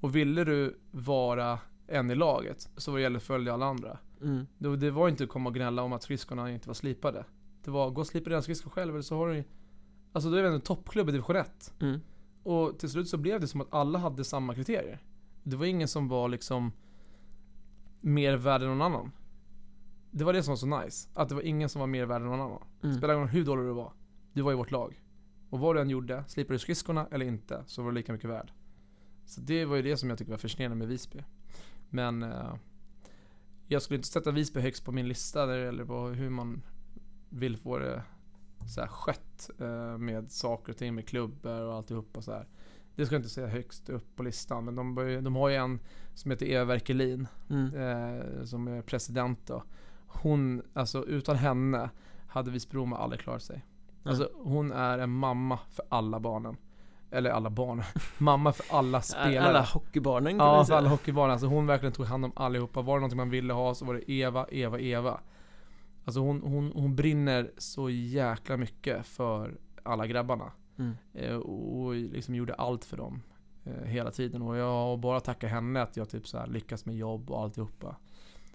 Och ville du vara en i laget så var det gällde att följa alla andra. Mm. Det, det var inte att komma och gnälla om att skridskorna inte var slipade. Det var, gå och slipa dina skridskor själv eller så har du Alltså då är vi en toppklubb i division 1. Mm. Och till slut så blev det som att alla hade samma kriterier. Det var ingen som var liksom mer värd än någon annan. Det var det som var så nice. Att det var ingen som var mer värd än någon annan. Mm. Spelar ingen roll hur dålig du var. Du var i vårt lag. Och vad du än gjorde, slipade du skridskorna eller inte, så var du lika mycket värd. Så det var ju det som jag tyckte var fascinerande med Visby. Men eh, jag skulle inte sätta Visby högst på min lista när det gäller på hur man vill få det så här skött eh, med saker och ting med klubbar och alltihopa så här. Det ska jag inte säga högst upp på listan, men de, de har ju en som heter Eva Werkelin Mm. eh, som är president då. Hon, alltså utan henne hade Visby-Roma aldrig klarat sig. Alltså hon är en mamma för alla barnen. Eller alla barn. [LAUGHS] mamma för alla spelare. Alla hockeybarnen kan Ja, för säga alla hockeybarn. Alltså hon verkligen tog hand om allihopa. Var det någonting man ville ha så var det Eva, Eva, Eva. Alltså hon, hon, hon brinner så jäkla mycket för alla grabbarna. mm. Eh, och liksom gjorde allt för dem. Eh, hela tiden. Och jag har bara tackat henne att jag typ så här lyckas med jobb och alltihopa.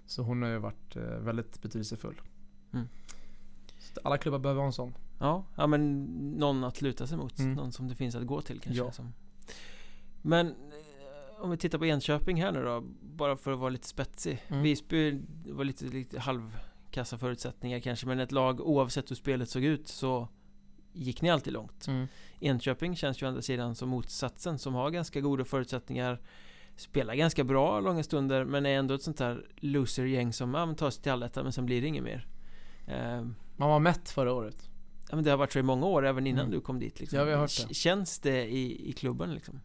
Så hon har ju varit eh, väldigt betydelsefull. Mm. Alla klubbar behöver ha en sån. Ja, ja men någon att luta sig mot, Mm. någon som det finns att gå till kanske Ja. som. Men eh, om vi tittar på Enköping här nu då, bara för att vara lite spetsig Mm. Visby var lite, lite halvkassa förutsättningar kanske Men ett lag oavsett hur spelet såg ut så gick ni alltid långt Enköping känns ju å andra sidan som motsatsen som har ganska goda förutsättningar Spelar ganska bra långa stunder men är ändå ett sånt här loser-gäng som men tar sig till allettan men sen blir det inget mer eh, Man var mätt förra året. Ja men det har varit så i många år även innan Mm. du kom dit liksom. Ja, vi har hört det. Känns det i, i klubben liksom?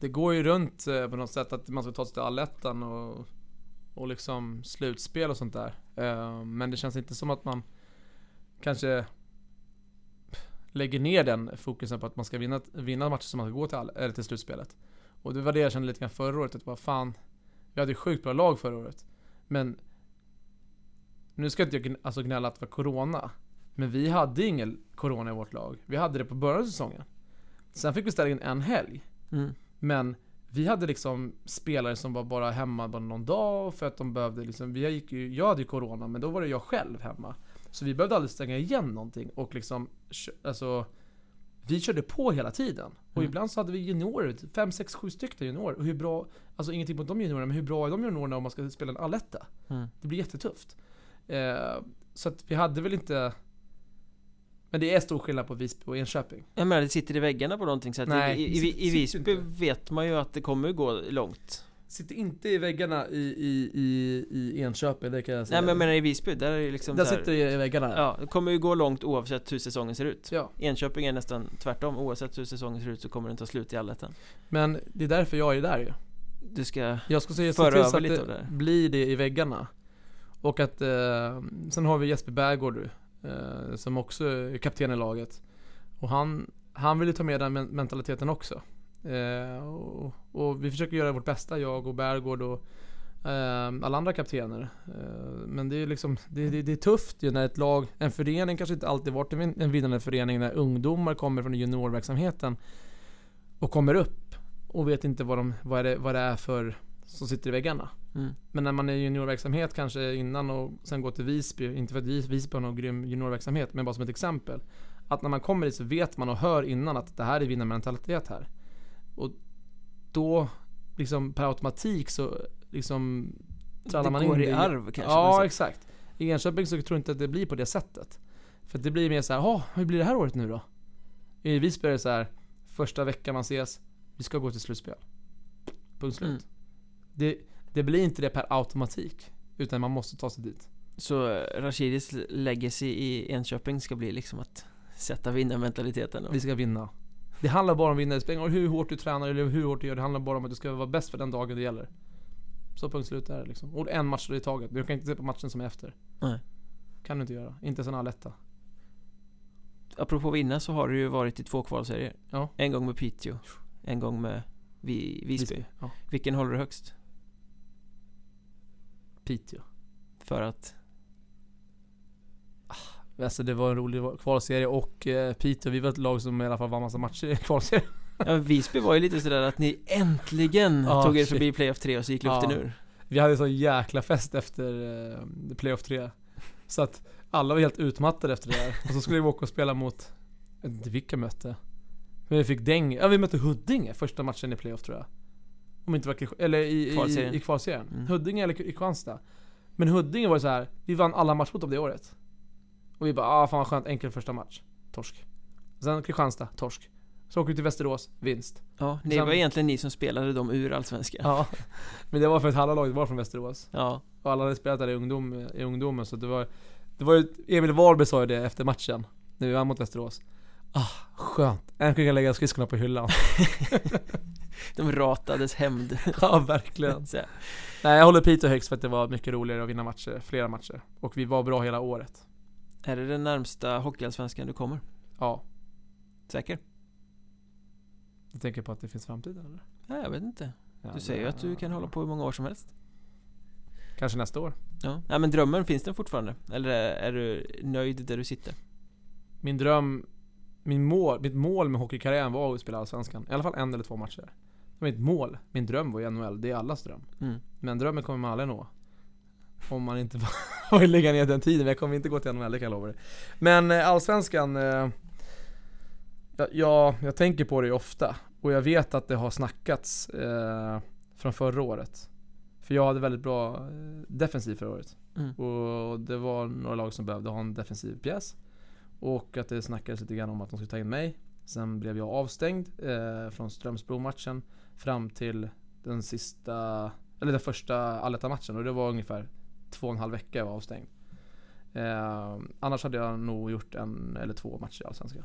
Det går ju runt eh, på något sätt att man ska ta sig till allettan och, och liksom slutspel och sånt där. Eh, men det känns inte som att man kanske lägger ner den fokusen på att man ska vinna, vinna matcher som man ska gå till, all, eller till slutspelet. Och det var det jag kände lite grann förra året, att vad fan, vi hade ju sjukt bra lag förra året. Men nu ska inte jag alltså gnälla att det var Corona. Men vi hade ingen Corona i vårt lag. Vi hade det på början av säsongen. Sen fick vi ställa in en helg. Mm. Men vi hade liksom spelare som var bara hemma bara någon dag för att de behövde liksom, vi gick ju, jag hade ju Corona men då var det jag själv hemma. Så vi behövde aldrig stänga igen någonting och liksom, alltså vi körde på hela tiden. Och mm. ibland så hade vi juniorer, 5, 6, 7 stycken juniorer. Och hur bra, alltså ingenting mot de juniorerna, men hur bra är de juniorerna om man ska spela en alletta? Mm. Det blir jättetufft. Eh, så att vi hade väl inte men det är stor skillnad på Visby och Enköping Jag menar det sitter i väggarna på någonting så att Nej, i, i, i, Visby inte. vet man ju att det kommer gå långt Sitter inte i väggarna i, i, i, i Enköping, det kan jag säga Nej men jag menar i Visby, där är det liksom Där sitter det i väggarna. Ja, det kommer ju gå långt oavsett hur säsongen ser ut. Ja. Enköping är nästan tvärtom, oavsett hur säsongen ser ut så kommer den ta slut i allettan. Men det är därför jag är där ju. Du ska Jag ska se föra över lite av det blir det i väggarna. Och att, eh, sen har vi Jesper Bergård eh, Som också är kapten i laget. Och han, han vill ju ta med den mentaliteten också Eh, och, och, vi försöker göra vårt bästa, jag och Bergård och eh, alla andra kaptener. Eh, men det är liksom, det, det, det, är tufft ju när ett lag, en förening kanske inte alltid varit en vinnande förening när ungdomar kommer från juniorverksamheten och kommer upp och vet inte vad, de, vad, det, vad det är för som sitter i väggarna. Mm. Men när man är i juniorverksamhet kanske innan och sen går till Visby, inte för att Visby har någon grym juniorverksamhet, men bara som ett exempel. Att när man kommer dit så vet man och hör innan att det här är vinnarmentalitet här. Och då, liksom per automatik så liksom trallar man in det. Går i arv kanske? Ja, exakt. I Enköping så tror jag inte att det blir på det sättet. För det blir mer så här, hur blir det här året nu då? I Visby är det så här, första veckan man ses, vi ska gå till slutspel. Punkt slut. Mm. Det, det blir inte det per automatik. Utan man måste ta sig dit. Så eh, Rashidis legacy i Enköping ska bli liksom att sätta vinnarmentaliteten? Vi ska vinna. Det handlar bara om att vinna. Det spelar hur hårt du tränar eller hur hårt du gör. Det handlar bara om att du ska vara bäst för den dagen det gäller. Så punkt slut är det liksom. Och en match i taget. Du kan inte se på matchen som är efter. Nej. Kan du inte göra. Inte såna lätta. Apropå vinna så har du ju varit i två kvalserier. Ja. En gång med Piteå. En gång med Vi Visby. Visby. Ja. Vilken håller du högst? Piteå. För att? Alltså det var en rolig kvalserie och eh, Piteå, vi var ett lag som i alla fall vann massa matcher i kvalserien. Ja, Visby var ju lite sådär att ni äntligen ah, tog er förbi playoff 3 och så gick luften ah. ur. Vi hade sån jäkla fest efter eh, playoff 3. Så att alla var helt utmattade efter det där. Och så skulle vi åka och spela mot, jag vet inte vilka mötte. Men vi fick däng, ja vi mötte Huddinge första matchen i playoff tror jag. Om inte var, eller i, kvalserien. i, i kvalserien. Mm. Huddinge eller i Kristianstad. Men Huddinge var ju så här, vi vann alla matcher mot dem det året. Och vi bara, ah fan vad skönt, enkel första match. Torsk. Sen Kristianstad, torsk. Så åker vi till Västerås, vinst. Ja, det Sen, var egentligen ni som spelade dem ur Allsvenskan. Ja, [LAUGHS] men det var för att halva laget var från Västerås. Ja. Och alla hade spelat där i, ungdom, i ungdomen, så det var Det var ju, Emil Wahlberg sa ju det efter matchen, när vi vann mot Västerås. Ah, skönt. Äntligen kan lägga skridskorna på hyllan. [LAUGHS] [LAUGHS] De ratades hämnd. ja, verkligen. Nej, jag håller Piteå högst för att det var mycket roligare att vinna matcher, flera matcher. Och vi var bra hela året. Är det den närmsta hockeyallsvenskan du kommer? Ja. Säker? Du tänker på att det finns framtid eller? Nej, jag vet inte. Du ja, säger ju att du kan hålla på hur många år som helst. Kanske nästa år. Ja, ja men drömmen finns den fortfarande? Eller är du nöjd där du sitter? Min dröm, min mål, mitt mål med hockeykarriären var att spela Allsvenskan. I alla fall en eller två matcher. Det var mitt mål. Min dröm var ju NHL. Det är allas dröm. Mm. Men drömmen kommer man aldrig nå. Om man inte [LAUGHS] [LAUGHS] vill lägga ner den tiden, men jag kommer inte gå till NHL, det kan jag lova dig. Men eh, Allsvenskan, eh, ja, jag tänker på det ofta. Och jag vet att det har snackats eh, från förra året. För jag hade väldigt bra defensiv förra året. Mm. Och det var några lag som behövde ha en defensiv pjäs. Och att det snackades lite grann om att de skulle ta in mig. Sen blev jag avstängd eh, från Strömsbro-matchen fram till den sista, eller den första Alletta-matchen och det var ungefär två och en halv vecka jag var avstängd. Eh, annars hade jag nog gjort en eller två matcher i Allsvenskan.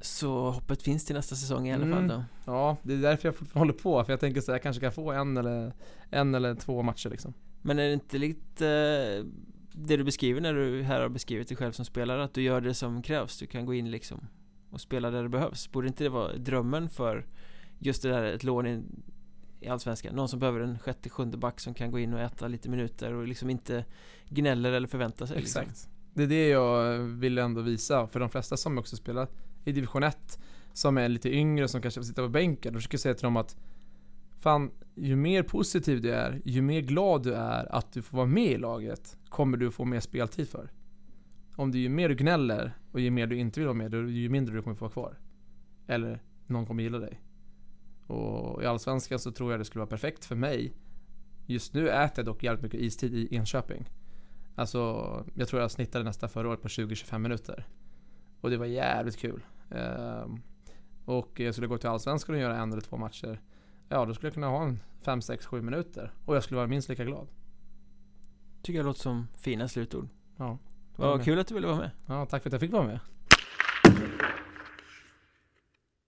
Så hoppet finns till nästa säsong i alla fall mm. då? Ja, det är därför jag fortfarande håller på. För jag tänker så jag kanske kan få en eller, en eller två matcher liksom. Men är det inte lite eh, det du beskriver när du här har beskrivit dig själv som spelare? Att du gör det som krävs? Du kan gå in liksom och spela där det behövs. Borde inte det vara drömmen för just det där ett lån i Allsvenskan. Någon som behöver en sjätte, sjunde back som kan gå in och äta lite minuter och liksom inte gnäller eller förväntar sig. Liksom. Exakt. Liksom. Det är det jag vill ändå visa för de flesta som också spelar i division 1 som är lite yngre som kanske sitter på bänken. Då försöker jag säga till dem att fan, ju mer positiv du är, ju mer glad du är att du får vara med i laget, kommer du få mer speltid för. Om du ju mer du gnäller och ju mer du inte vill vara med, ju mindre du kommer få vara kvar. Eller någon kommer gilla dig. Och i Allsvenskan så tror jag det skulle vara perfekt för mig. Just nu äter jag dock jävligt mycket istid i Enköping. Alltså, jag tror jag snittade nästa förra året på 20-25 minuter. Och det var jävligt kul. Ehm, och jag skulle gå till Allsvenskan och göra en eller två matcher. Ja, då skulle jag kunna ha en 5, 6, 7 minuter. Och jag skulle vara minst lika glad. Tycker jag låter som fina slutord. Ja. Vad kul att du ville vara med. Ja, tack för att jag fick vara med.